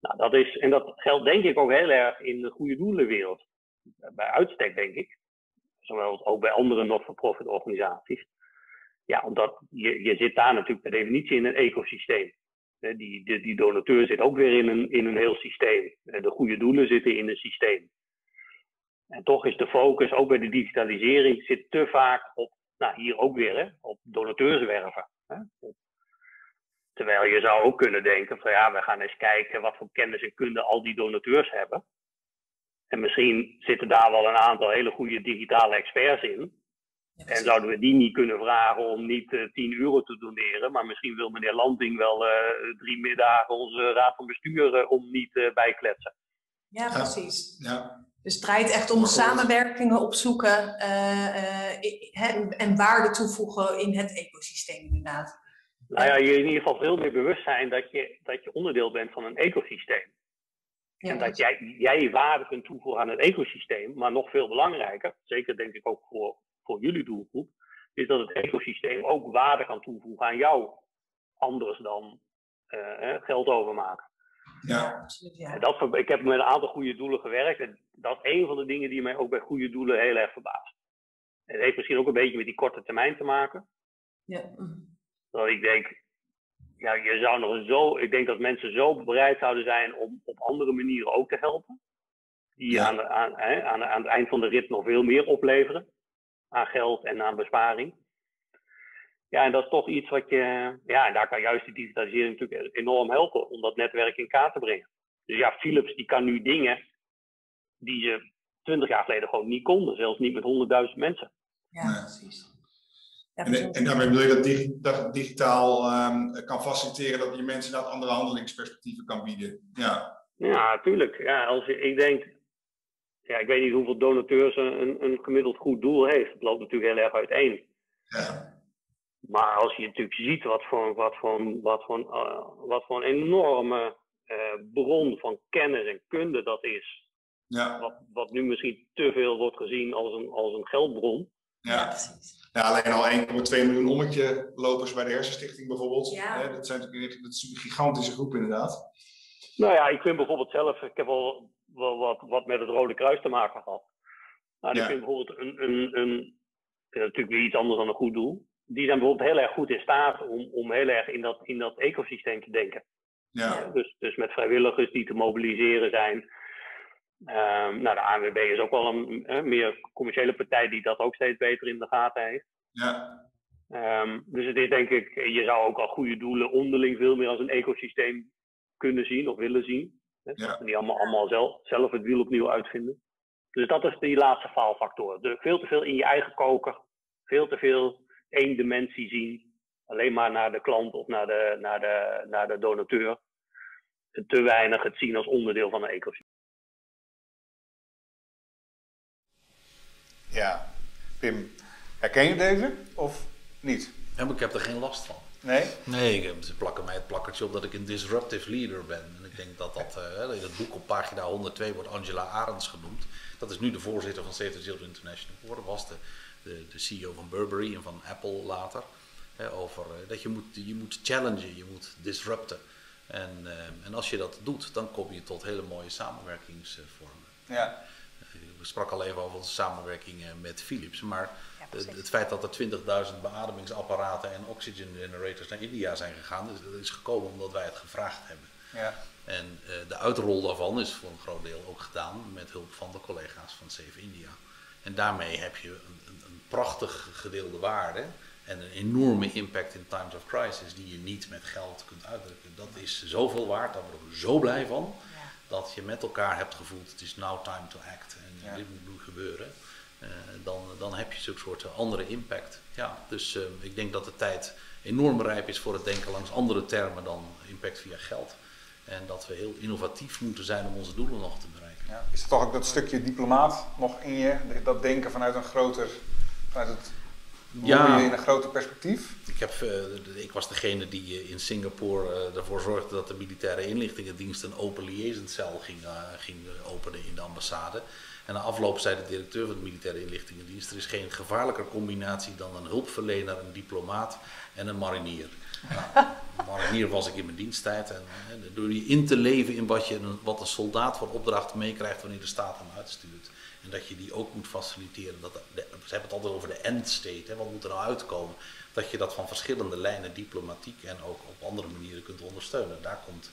Nou, dat is, en dat geldt denk ik ook heel erg in de goede doelenwereld. Bij uitstek, denk ik. Zowel ook bij andere not-for-profit organisaties. Ja, omdat je, je zit daar natuurlijk per definitie in een ecosysteem. Die, die, die donateur zit ook weer in een, in een heel systeem. De goede doelen zitten in een systeem. En toch is de focus, ook bij de digitalisering, zit te vaak op, nou hier ook weer, hè, op donateurswerven. Hè? Terwijl je zou ook kunnen denken van ja, we gaan eens kijken wat voor kennis en kunde al die donateurs hebben. En misschien zitten daar wel een aantal hele goede digitale experts in. En zouden we die niet kunnen vragen om niet uh, eh, 10 euro te doneren, maar misschien wil meneer Landing wel uh, drie middagen onze raad van bestuur uh, om niet bijkletsen. Ja, precies. Ja. Dus het draait echt om samenwerkingen opzoeken en waarde toevoegen in het ecosysteem inderdaad. Nou ja, je in ieder geval veel meer bewust zijn dat je, dat je onderdeel bent van een ecosysteem. Ja, en dat jij, jij waarde kunt toevoegen aan het ecosysteem, maar nog veel belangrijker, zeker denk ik ook voor, voor jullie doelgroep, is dat het ecosysteem ook waarde kan toevoegen aan jou, anders dan uh, geld overmaken. Ja, absoluut. Ja. Dat, ik heb met een aantal goede doelen gewerkt en dat is een van de dingen die mij ook bij goede doelen heel erg verbaast. Het heeft misschien ook een beetje met die korte termijn te maken. Ja. Ik denk, ja, je zou nog zo, ik denk dat mensen zo bereid zouden zijn om op andere manieren ook te helpen. Die aan, aan, aan, aan het eind van de rit nog veel meer opleveren. Aan geld en aan besparing. Ja, en dat is toch iets wat je, ja, en daar kan juist die digitalisering natuurlijk enorm helpen om dat netwerk in kaart te brengen. Dus ja, Philips die kan nu dingen die ze twintig jaar geleden gewoon niet konden, zelfs niet met honderdduizend mensen. Ja, precies en, en, daarmee bedoel je dat, dat digitaal um, kan faciliteren dat je mensen dat andere handelingsperspectieven kan bieden. Ja, ja natuurlijk. Ja, als je, ik denk, ja, ik weet niet hoeveel donateurs een, een gemiddeld goed doel heeft. Het loopt natuurlijk heel erg uiteen. Ja. Maar als je natuurlijk ziet wat voor, wat voor, wat voor, uh, wat voor een enorme uh, bron van kennis en kunde dat is. Ja. Wat, wat nu misschien te veel wordt gezien als een, als een geldbron. Ja, precies. Ja, alleen al 1,2 miljoen ommetje lopers bij de Hersenstichting bijvoorbeeld. Ja. dat, zijn, dat is een gigantische groep inderdaad. Nou ja, ik vind bijvoorbeeld zelf, ik heb wel, wel wat, wat met het Rode Kruis te maken gehad. Nou, ik vind bijvoorbeeld een, een, een, natuurlijk weer iets anders dan een goed doel. Die zijn bijvoorbeeld heel erg goed in staat om, om heel erg in dat, in dat ecosysteem te denken. Ja. Dus, dus met vrijwilligers die te mobiliseren zijn. Um, nou, de ANWB is ook wel een meer commerciële partij die dat ook steeds beter in de gaten heeft. Ja. Um, dus het is denk ik, je zou ook al goede doelen onderling veel meer als een ecosysteem kunnen zien of willen zien. Hè? Ja. Die allemaal, allemaal zelf, zelf het wiel opnieuw uitvinden. Dus dat is die laatste faalfactor. De, veel te veel in je eigen koker, veel te veel één dimensie zien, alleen maar naar de klant of naar de, naar de, naar de donateur. te weinig het zien als onderdeel van een ecosysteem. Ja, Pim, herken je deze of niet? Ja, ik heb er geen last van. Nee? Nee, ze plakken mij het plakkertje op dat ik een disruptive leader ben. En ik denk dat dat uh, in het boek op pagina 102 wordt Angela Arends genoemd. Dat is nu de voorzitter van Save the Children International geworden. Was de, de, de, CEO van Burberry en van Apple later. Over uh, dat je moet, je moet challengen, je moet disrupten. En, uh, en als je dat doet, dan kom je tot hele mooie samenwerkingsvormen. Ja we sprak al even over onze samenwerking met Philips. Maar het, feit dat er 20.000 beademingsapparaten en oxygen generators naar India zijn gegaan, dat is gekomen omdat wij het gevraagd hebben. Ja. En uh, de uitrol daarvan is voor een groot deel ook gedaan met hulp van de collega's van Save India. En daarmee heb je een, een, een prachtig gedeelde waarde en een enorme impact in times of crisis die je niet met geld kunt uitdrukken. Dat is zoveel waard, daar worden we zo blij van, dat je met elkaar hebt gevoeld, het is now time to act dit moet nu gebeuren. dan, dan heb je zo'n soort andere impact. Ja, dus ik denk dat de tijd enorm rijp is voor het denken langs andere termen dan impact via geld. En dat we heel innovatief moeten zijn om onze doelen nog te bereiken. Ja. Is er toch ook dat stukje diplomaat nog in je? Dat denken vanuit een groter, vanuit het ja. in een groter perspectief? Ik, heb, uh, ik was degene die in Singapore ervoor zorgde dat de militaire inlichtingendienst een open liaison ging, ging openen in de ambassade. En na afloop zei de directeur van de militaire inlichtingendienst: er is geen gevaarlijker combinatie dan een hulpverlener, een diplomaat en een marinier. [laughs] Nou, marinier was ik in mijn diensttijd. En, door je in te leven in wat, je, wat een soldaat voor opdracht meekrijgt wanneer de staat hem uitstuurt. En dat je die ook moet faciliteren. Dat, we hebben het altijd over de end state, hè, wat moet er nou uitkomen. Dat je dat van verschillende lijnen diplomatiek en ook op andere manieren kunt ondersteunen. Daar komt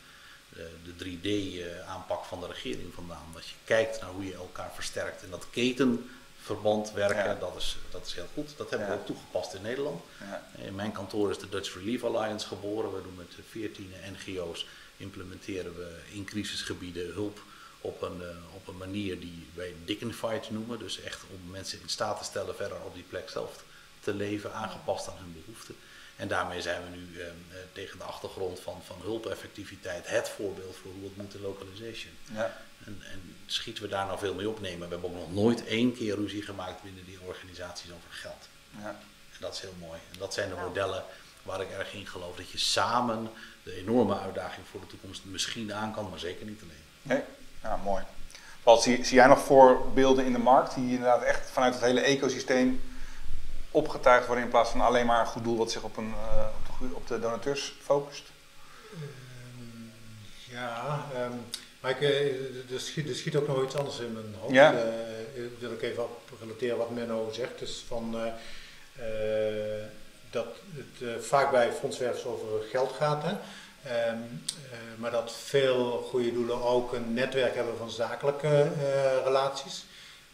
de 3D-aanpak eh, van de regering vandaan. Dat je kijkt naar hoe je elkaar versterkt. En dat ketenverband werken, dat, is, dat is heel goed. Dat hebben we ook toegepast in Nederland. Ja. In mijn kantoor is de Dutch Relief Alliance geboren. We doen met 14 NGO's implementeren we in crisisgebieden hulp op een, op een manier die wij dignified noemen. Dus echt om mensen in staat te stellen verder op die plek zelf te leven, aangepast aan hun behoeften. En daarmee zijn we nu uh, tegen de achtergrond van, van hulpeffectiviteit het voorbeeld voor hoe het moet in localization. Ja. En, en, schieten we daar nou veel mee opnemen. We hebben ook nog nooit één keer ruzie gemaakt binnen die organisaties over geld. Ja. En dat is heel mooi. En dat zijn de modellen waar ik erg in geloof. Dat je samen de enorme uitdaging voor de toekomst misschien aan kan, maar zeker niet alleen. Nee, ja, mooi. Paul, zie, zie jij nog voorbeelden in de markt die inderdaad echt vanuit het hele ecosysteem opgetuigd worden in plaats van alleen maar een goed doel wat zich op, een, uh, op, de, op, de, donateurs focust? Um, ja, um, maar ik, uh, er, schiet, er, schiet, ook nog iets anders in mijn hoofd. Ja. Uh, wil ik even op relateren wat Menno zegt. Dus van, dat het vaak bij fondswervers over geld gaat. Hè? Um, maar dat veel goede doelen ook een netwerk hebben van zakelijke relaties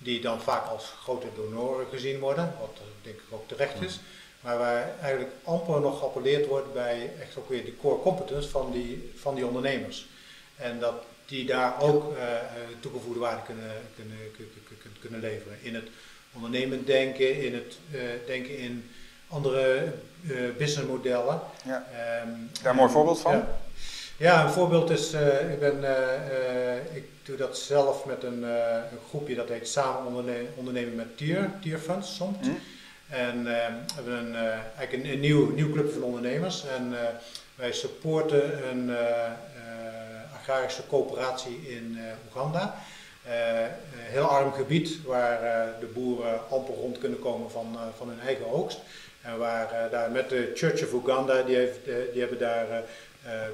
die dan vaak als grote donoren gezien worden, wat denk ik ook terecht is. Maar waar eigenlijk amper nog geappelleerd wordt bij echt ook weer de core competence van die, van die ondernemers. En dat die daar ook uh, toegevoegde waarde kunnen, kunnen, kunnen, kunnen leveren. In het ondernemend denken, in het uh, denken in andere uh, businessmodellen. Ja. Um, Daar een mooi voorbeeld van? Ja. Ja, een voorbeeld is, uh, ik, ben, uh, ik doe dat zelf met een, een, groepje dat heet Samen onderne ondernemen met Tier, Tier Funds, SOMT. Mm. En we hebben een, eigenlijk een, een, nieuw, nieuw clubje van ondernemers en wij supporten een agrarische coöperatie in Oeganda. een heel arm gebied waar de boeren amper rond kunnen komen van, van hun eigen oogst. En waar daar met de Church of Uganda, die, heeft, die hebben daar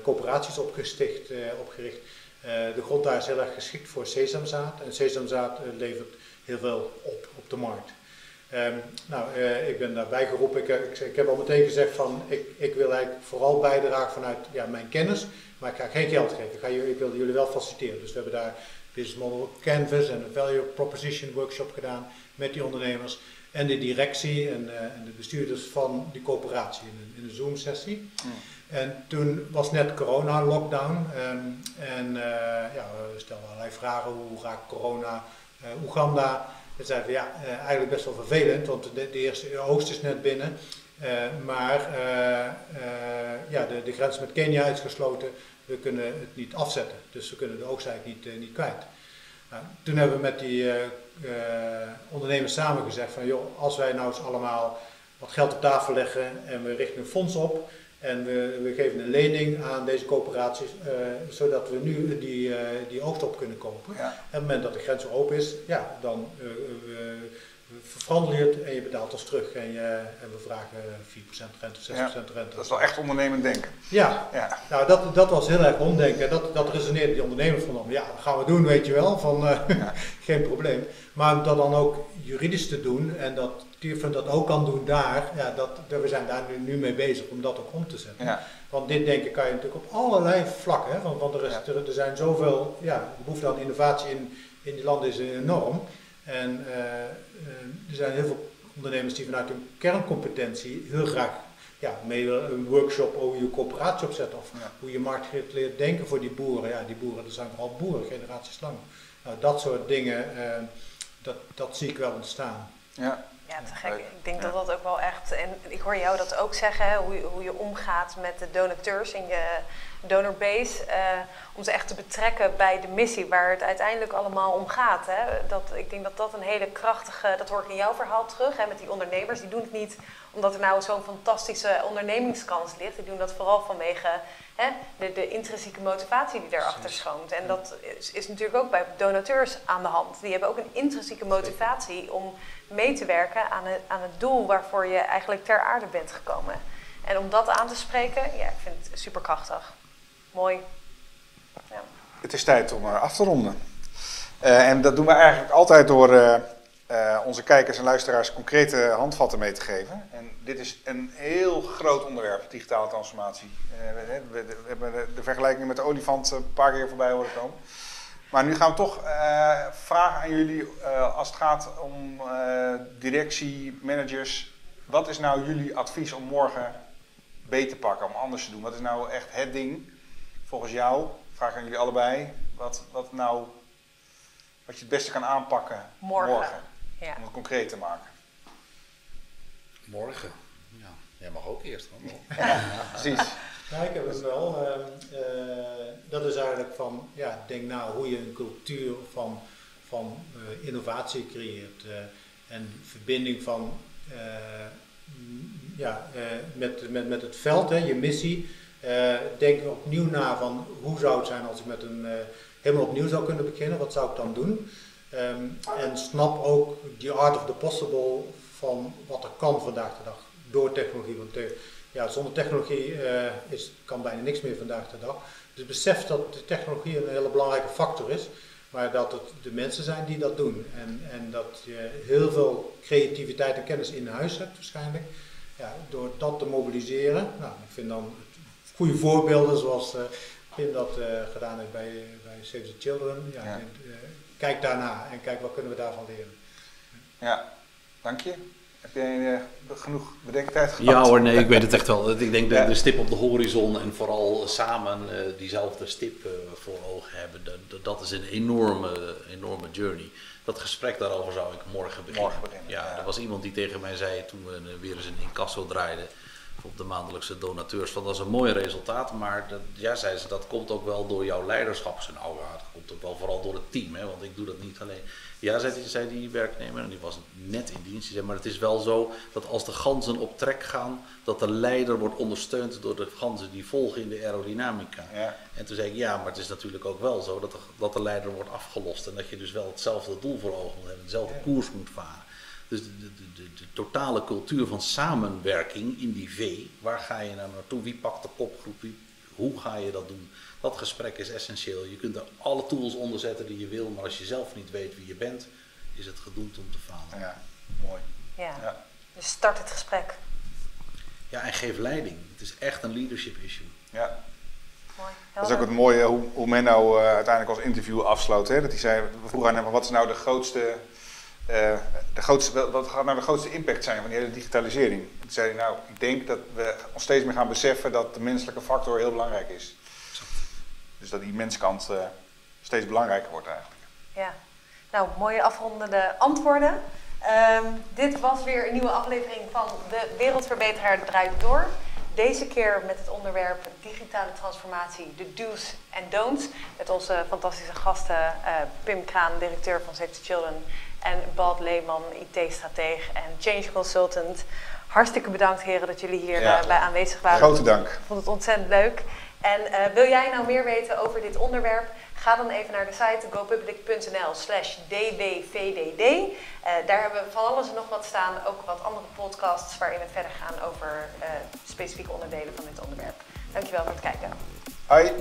coöperaties opgesticht, uh, opgericht. Uh, de grond daar is heel erg geschikt voor sesamzaad. En sesamzaad levert heel veel op op de markt. Um, nou, ik ben daarbij geroepen. Ik, ik, heb al meteen gezegd van ik, ik wil eigenlijk vooral bijdragen vanuit ja, mijn kennis. Maar ik ga geen geld geven. Ik, ik wil jullie wel faciliteren. Dus we hebben daar Business Model Canvas en een Value Proposition Workshop gedaan met die ondernemers. En de directie en, en de bestuurders van die coöperatie in in een Zoom sessie. En toen was net corona-lockdown. En, en uh, ja, we stelden allerlei vragen. Hoe raakt corona uh, Oeganda? We zeiden ja, uh, eigenlijk best wel vervelend, want de, de eerste oogst is net binnen. maar ja, de, de grens met Kenia is gesloten. We kunnen het niet afzetten. Dus we kunnen de oogst eigenlijk niet, niet kwijt. Nou, toen hebben we met die ondernemers samen gezegd van joh, als wij nou eens allemaal wat geld op tafel leggen en we richten een fonds op en we, we, geven een lening aan deze coöperaties, uh, zodat we nu die, uh, die oogst op kunnen kopen. En op het moment dat de grens open is, ja, dan uh, het en je betaalt ons terug. En, je, en we vragen 4% rente, 6% ja, rente. Dat is wel echt ondernemend denken. Ja, ja. nou dat, dat was heel erg omdenken. Dat, dat resoneerde die ondernemers van, ja, dat gaan we doen, weet je wel, van ja. [laughs] geen probleem. Maar dat dan ook juridisch te doen en dat Tierfund dat ook kan doen daar, ja, dat, we zijn daar nu, nu mee bezig om dat ook om te zetten. Ja. Want dit denken kan je natuurlijk op allerlei vlakken, hè, want, want er, is, er, er, zijn zoveel, ja, de behoefte aan innovatie in, in die landen is enorm. En uh, er zijn heel veel ondernemers die vanuit hun kerncompetentie heel graag ja, mee een workshop over je coöperatie opzetten of hoe je marktgericht leert denken voor die boeren. Ja, die boeren, dat zijn vooral boeren, generaties lang. Nou, dat soort dingen. Uh, dat, dat zie ik wel ontstaan. Ja. Ja, te gek. Ik denk dat dat ook wel echt. En ik hoor jou dat ook zeggen, hè, hoe, je, hoe je omgaat met de donateurs in je donorbase. eh om ze echt te betrekken bij de missie waar het uiteindelijk allemaal om gaat. Hè. Dat, ik denk dat dat een hele krachtige. Dat hoor ik in jouw verhaal terug. Hè, met die ondernemers. Die doen het niet omdat er nou zo'n fantastische ondernemingskans ligt. Die doen dat vooral vanwege hè, de, de intrinsieke motivatie die daarachter schoont. En dat is, is natuurlijk ook bij donateurs aan de hand. Die hebben ook een intrinsieke motivatie om mee te werken aan het, aan het doel waarvoor je eigenlijk ter aarde bent gekomen. En om dat aan te spreken, ja, ik vind het superkrachtig. Mooi. Ja. Het is tijd om eh, af te ronden. Eh, en dat doen we eigenlijk altijd door eh, onze kijkers en luisteraars concrete handvatten mee te geven. En dit is een heel groot onderwerp, digitale transformatie. Eh, we, hebben de, vergelijking met de olifant een paar keer voorbij horen komen. Maar nu gaan we toch eh, vragen aan jullie, eh, als het gaat om eh, directie, managers. Wat is nou jullie advies om morgen beter te pakken, om anders te doen? Wat is nou echt het ding volgens jou? Vraag aan jullie allebei. Wat, wat nou, wat je het beste kan aanpakken Morgen. Ja. om het concreet te maken. Morgen. Ja, jij mag ook eerst. Dan. [laughs] Precies. Ja, ik heb het wel. ehm, eh, dat is eigenlijk van, ja, denk na hoe je een cultuur van, van eh, innovatie creëert. eh, en verbinding van, eh, m- ja, eh, met, met, met het veld, hè, je missie. Eh, denk opnieuw na van, hoe zou het zijn als ik met een, helemaal opnieuw zou kunnen beginnen? Wat zou ik dan doen? Ehm, en snap ook the art of the possible van wat er kan vandaag de dag door technologie. Want te- ja, zonder technologie eh, is, kan bijna niks meer vandaag de dag. Dus besef dat de technologie een hele belangrijke factor is, maar dat het de mensen zijn die dat doen. En, en dat je heel veel creativiteit en kennis in huis hebt waarschijnlijk. Ja, door dat te mobiliseren, nou, ik vind dan goede voorbeelden zoals eh, Pim dat eh, gedaan heeft bij, bij Save the Children. Ja, Ja. en, eh, kijk daarna en kijk wat kunnen we daarvan leren. Ja, dank je. Heb jij eh, genoeg bedenktijd gehad? Ja hoor, nee, ik weet het echt wel. Ik denk de, Ja. de stip op de horizon en vooral samen eh, diezelfde stip eh, voor ogen hebben, dat, dat- dat is een enorme, enorme journey. Dat gesprek daarover zou ik morgen beginnen. Morgen beginnen, Ja, ja. er was iemand die tegen mij zei toen we weer eens een incasso draaiden op de maandelijkse donateurs, van dat is een mooi resultaat, maar dat, ja, zei ze, dat komt ook wel door jouw leiderschap. Zei, nou ja, dat komt ook wel vooral door het team, hè, want ik doe dat niet alleen. Ja, zei die, zei die werknemer, en die was net in dienst, die zei, maar het is wel zo dat als de ganzen op trek gaan, dat de leider wordt ondersteund door de ganzen die volgen in de aerodynamica. Ja. En toen zei ik, ja, maar het is natuurlijk ook wel zo dat de, dat de leider wordt afgelost en dat je dus wel hetzelfde doel voor ogen moet hebben, dezelfde koers moet varen. Dus de, de, de, totale cultuur van samenwerking in die V, waar ga je nou naartoe? Wie pakt de kopgroep? Wie, hoe ga je dat doen? Dat gesprek is essentieel. Je kunt er alle tools onder zetten die je wil, maar als je zelf niet weet wie je bent, is het gedoemd om te falen. Ja, mooi. Ja. Ja. Dus start het gesprek. Ja, en geef leiding. Het is echt een leadership issue. Ja. Mooi. Dat is ook het mooie hoe, hoe men nou eh, uiteindelijk als interview afsloot. Hè? Dat hij zei, we vroegen aan hem, wat is nou de grootste, eh, de grootste, wat- gaat nou de grootste impact zijn van die hele digitalisering? Toen zei nou, ik denk dat we ons steeds meer gaan beseffen dat de menselijke factor heel belangrijk is. Dus dat die menskant eh, steeds belangrijker wordt eigenlijk. Ja. Nou, mooie afrondende antwoorden. Ehm, dit was weer een nieuwe aflevering van De Wereldverbeteraar Draait Door. Deze keer met het onderwerp digitale transformatie, de do's en don'ts. Met onze fantastische gasten eh, Pim Kraan, directeur van Save the Children. En Balt Leeman, IT-strateeg en change consultant. Hartstikke bedankt heren dat jullie hier Ja. eh, bij aanwezig waren. Grote dank. Ik vond het ontzettend leuk. En eh, wil jij nou meer weten over dit onderwerp? Ga dan even naar de site gopublic.nl slash dwvdd. Eh, daar hebben we van alles en nog wat staan. Ook wat andere podcasts waarin we verder gaan over specifieke onderdelen van dit onderwerp. Dankjewel voor het kijken. Hoi.